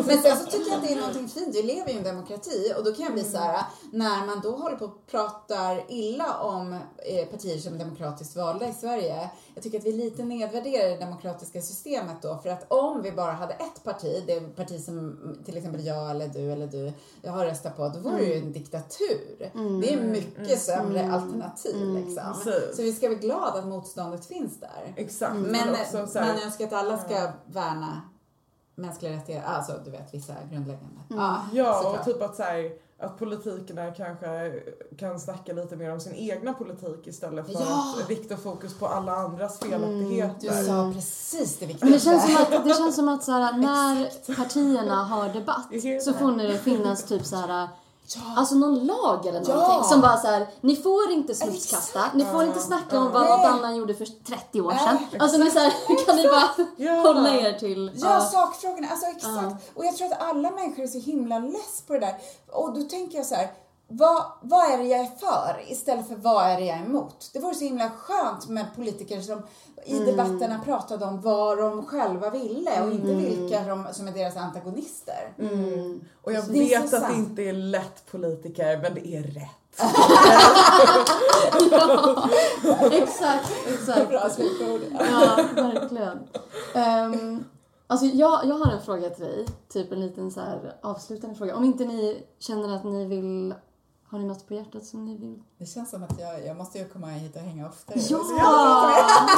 Speaker 2: Men sen så tycker jag att det är någonting fint. Vi lever ju i en demokrati och då kan jag bli så här när man då håller på och pratar illa om eh, partier som är demokratiskt valda i Sverige jag tycker att vi lite nedvärderar det demokratiska systemet då. För att om vi bara hade ett parti, det parti som till exempel jag eller du eller du jag har röstat på, då vore det ju en diktatur. Det är mycket sämre alternativ liksom.
Speaker 1: Precis.
Speaker 2: Så vi ska vara glada att motståndet finns där.
Speaker 1: Exakt.
Speaker 2: Men
Speaker 1: också så här-
Speaker 2: man önskar att alla ska värna mänskliga rättigheter, alltså du vet vissa grundläggande. Ja,
Speaker 1: Ja,
Speaker 2: såklart.
Speaker 1: och typ att, så här, att politikerna kanske kan snacka lite mer om sin egna politik istället för
Speaker 2: Ja.
Speaker 1: att rikta fokus på alla andras felaktigheter.
Speaker 2: Du sa precis det
Speaker 3: Men
Speaker 2: viktigaste.
Speaker 3: det känns som att, det känns som att så här, när partierna har debatt så får det finnas typ så här Alltså någon lag eller någonting
Speaker 2: Ja.
Speaker 3: som bara så här, ni får inte smutskasta, ni får inte snacka om vad någon annan gjorde för 30 år sedan.
Speaker 2: Nej,
Speaker 3: Alltså ni så här, kan ni bara
Speaker 1: Ja.
Speaker 3: hålla er till...
Speaker 2: Ja, sakfrågorna. Alltså exakt. Och jag tror att alla människor är så himla less på det där. Och då tänker jag så här. Vad, vad är det jag är för istället för vad är det jag är emot? Det vore så himla skönt med politiker som i debatterna pratade om vad de själva ville och inte vilka de, som är deras antagonister.
Speaker 1: Och jag
Speaker 2: Det är
Speaker 1: vet
Speaker 2: så
Speaker 1: att det inte är lätt politiker, men det är rätt.
Speaker 3: Exakt, exakt.
Speaker 2: Bra slutord.
Speaker 3: Ja, verkligen. Um, alltså jag, jag har en fråga till dig, typ en liten så här avslutande fråga. Om inte ni känner att ni vill, har ni något på hjärtat som ni vill?
Speaker 2: Det känns som att jag, jag måste ju komma hit och hänga oftare.
Speaker 3: Ja!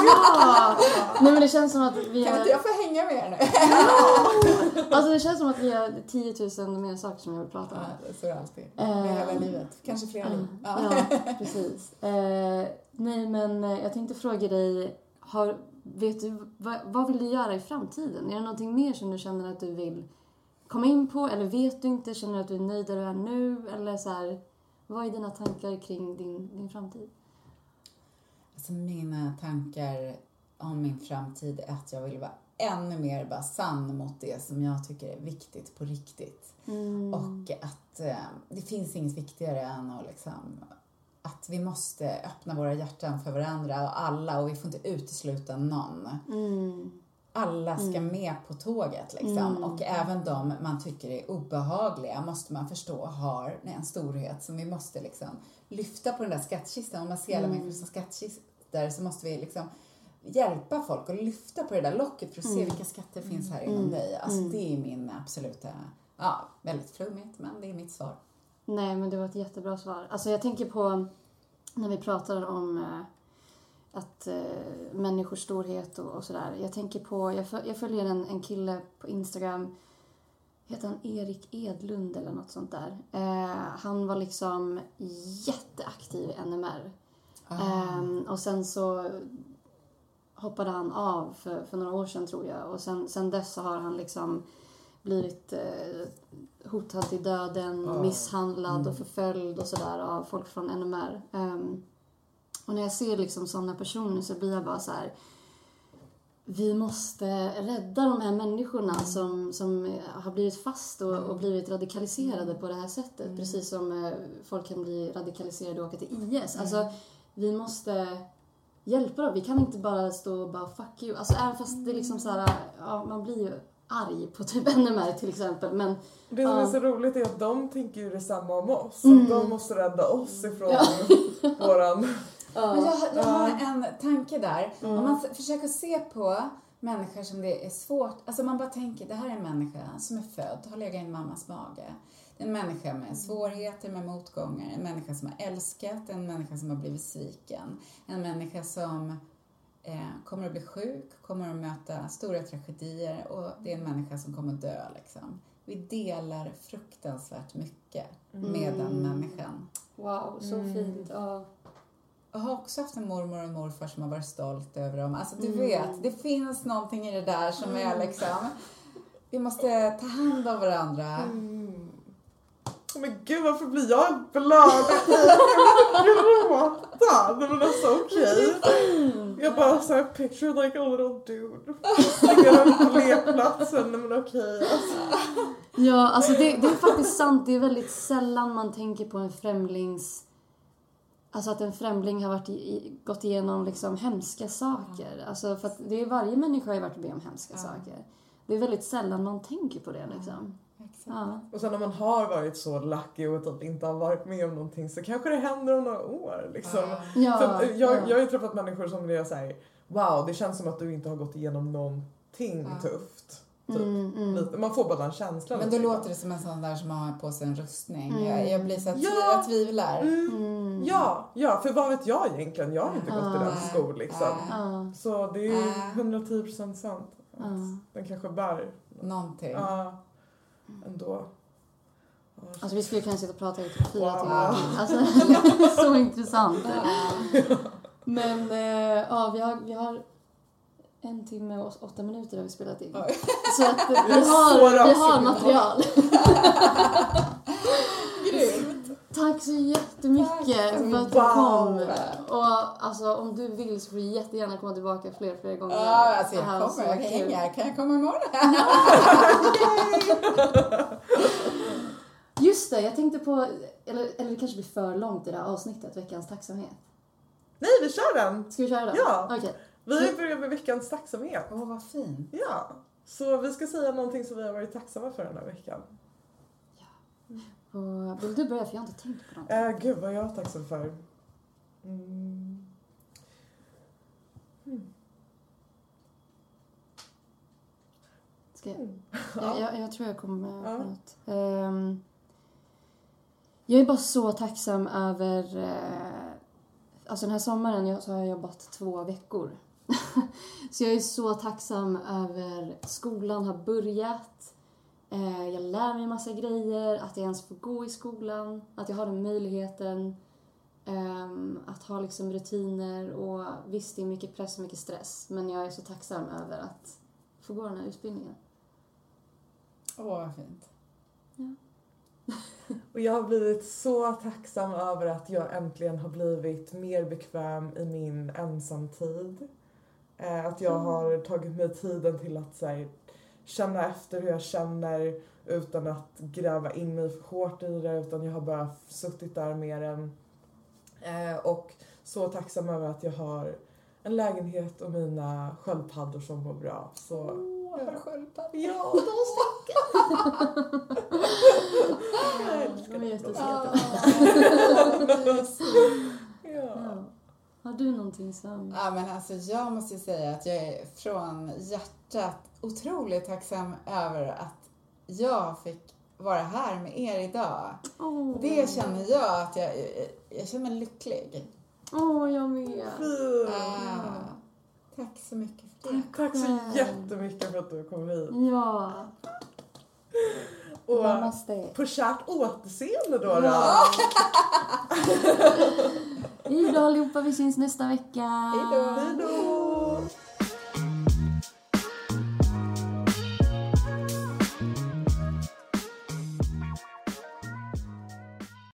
Speaker 3: ja! Nej men det känns som att vi
Speaker 2: Kan
Speaker 3: har,
Speaker 2: inte jag få hänga med er nu?
Speaker 3: alltså det känns som att vi har 10 000 mer saker som jag vill prata om.
Speaker 2: Ja, så är det alltid.
Speaker 3: Eh,
Speaker 2: Med hela livet. Kanske flera liv. Ja.
Speaker 3: Ja, precis. Eh, nej, men eh, jag tänkte fråga dig, har, vet du, vad, vad vill du göra i framtiden? Är det någonting mer som du känner att du vill komma in på? Eller vet du inte? Känner du att du är nöjd där du är nu? Eller så här, vad är dina tankar kring din, din framtid?
Speaker 2: Alltså mina tankar om min framtid är att jag vill vara ännu mer bara sann mot det som jag tycker är viktigt på riktigt.
Speaker 3: Mm.
Speaker 2: Och att eh, det finns inget viktigare än att liksom att vi måste öppna våra hjärtan för varandra och alla och vi får inte utesluta någon.
Speaker 3: Mm.
Speaker 2: Alla ska med på tåget liksom.
Speaker 3: Mm.
Speaker 2: Och även de man tycker är obehagliga måste man förstå har en storhet som vi måste liksom lyfta på den där skattkistan. Om man ser alla
Speaker 3: Mm.
Speaker 2: människor som skattkistor så måste vi liksom hjälpa folk och lyfta på det där locket för att se vilka skatter finns här inom
Speaker 3: Mm.
Speaker 2: dig. Alltså
Speaker 3: Mm.
Speaker 2: det är min absoluta, ja, väldigt flummigt men det är mitt svar.
Speaker 3: Nej, men det var ett jättebra svar. Alltså jag tänker på när vi pratar om eh, att eh, människors storhet och, och sådär. Jag tänker på, jag, föl- jag följer en, en kille på Instagram, heter han Erik Edlund eller något sånt där. Eh, han var liksom jätteaktiv i NMR. Ehm, och sen så hoppade han av för, för några år sedan tror jag. Och sen, sen dess så har han liksom blivit eh, hotad till döden,
Speaker 1: Ja.
Speaker 3: misshandlad och förföljd och sådär av folk från NMR. Ehm, och när jag ser liksom sådana personer så blir jag bara så här. Vi måste rädda de här människorna som, som eh, har blivit fast och, och blivit radikaliserade på det här sättet. Precis som eh, folk kan bli radikaliserade och åka till IS. Alltså, vi måste hjälpa dem. Vi kan inte bara stå och bara fuck you. Alltså även fast det är liksom så här, ja, man blir ju arg på typ NMR till exempel. Men
Speaker 1: Det som är
Speaker 3: Ja.
Speaker 1: så roligt är att de tänker ju detsamma om oss.
Speaker 3: Mm.
Speaker 1: De måste rädda oss ifrån våran...
Speaker 2: Men jag, jag har en tanke där.
Speaker 3: Mm.
Speaker 2: Om man s- försöker se på människor som det är svårt, alltså man bara tänker det här är en människa som är född, har legat i en mammas mage. Det är en människa med svårigheter, med motgångar, en människa som har älskat, en människa som har blivit sviken, en människa som eh, kommer att bli sjuk, kommer att möta stora tragedier och det är en människa som kommer att dö liksom. Vi delar fruktansvärt mycket med den människan.
Speaker 3: wow, så fint. Ja.
Speaker 2: Jag har också haft en mormor och morfar som har varit stolt över dem. Alltså du
Speaker 3: Mm.
Speaker 2: vet, det finns någonting i det där som är liksom... Vi måste ta hand om varandra.
Speaker 1: Mm. Oh, men gud varför blir jag blöd? Jag gråta. Nej men alltså okej. Jag bara såhär picture like a little dude. Ligger på lekplatsen. Nej men okej. Alltså.
Speaker 3: Ja, alltså det, det är faktiskt sant. Det är väldigt sällan man tänker på en främlings... Alltså att en främling har varit i, i, gått igenom liksom hemska saker. Alltså för att det är varje människa har varit med om hemska saker. Det är väldigt sällan man tänker på det liksom. Ja.
Speaker 1: Och sen när man har varit så lucky och typ inte har varit med om någonting så kanske det händer om några år liksom.
Speaker 3: Ja,
Speaker 1: För att jag,
Speaker 3: ja.
Speaker 1: jag har ju träffat människor som är så här, wow, det känns som att du inte har gått igenom någonting
Speaker 2: Ja.
Speaker 1: tufft. Typ.
Speaker 3: Mm, mm.
Speaker 1: Man får bara den känslan.
Speaker 2: Men då låter det som en sån där som har på sig en rustning.
Speaker 3: Mm.
Speaker 2: Jag, jag blir så att
Speaker 1: Ja.
Speaker 2: jag tvivlar.
Speaker 1: Mm.
Speaker 3: Mm.
Speaker 1: Ja, ja, för vad vet jag egentligen? Jag har inte gått i den skor liksom. Så det är ju
Speaker 2: Ah.
Speaker 1: 110% sant. att. Den kanske bär.
Speaker 2: Någonting.
Speaker 1: Ja, ändå.
Speaker 3: Alltså vi skulle kunna sitta och prata i typ fyra
Speaker 1: Wow.
Speaker 3: timmar. Alltså, så intressant. Men eh, ja, vi har, vi har en timme och åtta minuter har vi spelat in.
Speaker 2: Oj.
Speaker 3: Så att vi har, vi har material.
Speaker 2: Grymt.
Speaker 3: Tack så jättemycket
Speaker 2: Tack.
Speaker 3: för att du kom. Och alltså om du vill så får du jättegärna komma tillbaka fler fler gånger.
Speaker 2: Ja, alltså
Speaker 3: Det här
Speaker 2: jag kommer. Jag kan
Speaker 3: kul.
Speaker 2: hänga. Kan jag komma imorgon?
Speaker 3: Just det, jag tänkte på, eller, eller det kanske blir för långt i det här avsnittet, veckans tacksamhet.
Speaker 1: Nej, vi kör den!
Speaker 3: Ska vi köra den?
Speaker 1: Ja.
Speaker 3: Okej.
Speaker 1: Vi börjar med veckans tacksamhet.
Speaker 2: Åh, vad fint.
Speaker 1: Ja, så vi ska säga någonting som vi har varit tacksamma för den här veckan.
Speaker 3: Och Vill du börja? För jag har inte tänkt på något.
Speaker 1: Äh, gud vad jag är tacksam för. Mm.
Speaker 3: Ska jag,
Speaker 1: Mm.
Speaker 3: jag, jag, jag tror jag kommer med
Speaker 1: Ja.
Speaker 3: på något. Ehm, jag är bara så tacksam över... eh, alltså den här sommaren jag, så har jag jobbat två veckor. så jag är så tacksam över skolan har börjat. Eh, jag lär mig massa grejer, att jag ens får gå i skolan, att jag har den möjligheten. ehm, att ha liksom rutiner och visst det är mycket press och mycket stress men jag är så tacksam över att få gå den här utbildningen.
Speaker 2: Åh, vad fint.
Speaker 1: Och jag har blivit så tacksam över att jag äntligen har blivit mer bekväm i min ensamtid. Eh, att jag har tagit mig tiden till att så här, känna efter hur jag känner utan att gräva in mig för hårt i det utan jag har bara suttit där med den. Eh, och så tacksam över att jag har en lägenhet och mina sköldpaddor som mår bra. Så
Speaker 2: Åh, har du sköldpadda?
Speaker 1: ja,
Speaker 3: De är jättesöta. Har du någonting som...
Speaker 2: Ja, men alltså jag måste ju säga att jag är från hjärtat otroligt tacksam över att jag fick vara här med er idag.
Speaker 3: Åh,
Speaker 2: Det känner jag att jag, jag känner mig lycklig.
Speaker 3: Åh, jag med.
Speaker 1: Fint.
Speaker 2: Ah, tack så mycket för det.
Speaker 1: Tack så
Speaker 3: själv.
Speaker 1: jättemycket för att du kom hit.
Speaker 3: Ja.
Speaker 1: Och
Speaker 3: Namaste.
Speaker 1: på kärt återseende då. då.
Speaker 2: Ja.
Speaker 3: Hej då allihopa, vi syns nästa vecka.
Speaker 1: Hej då.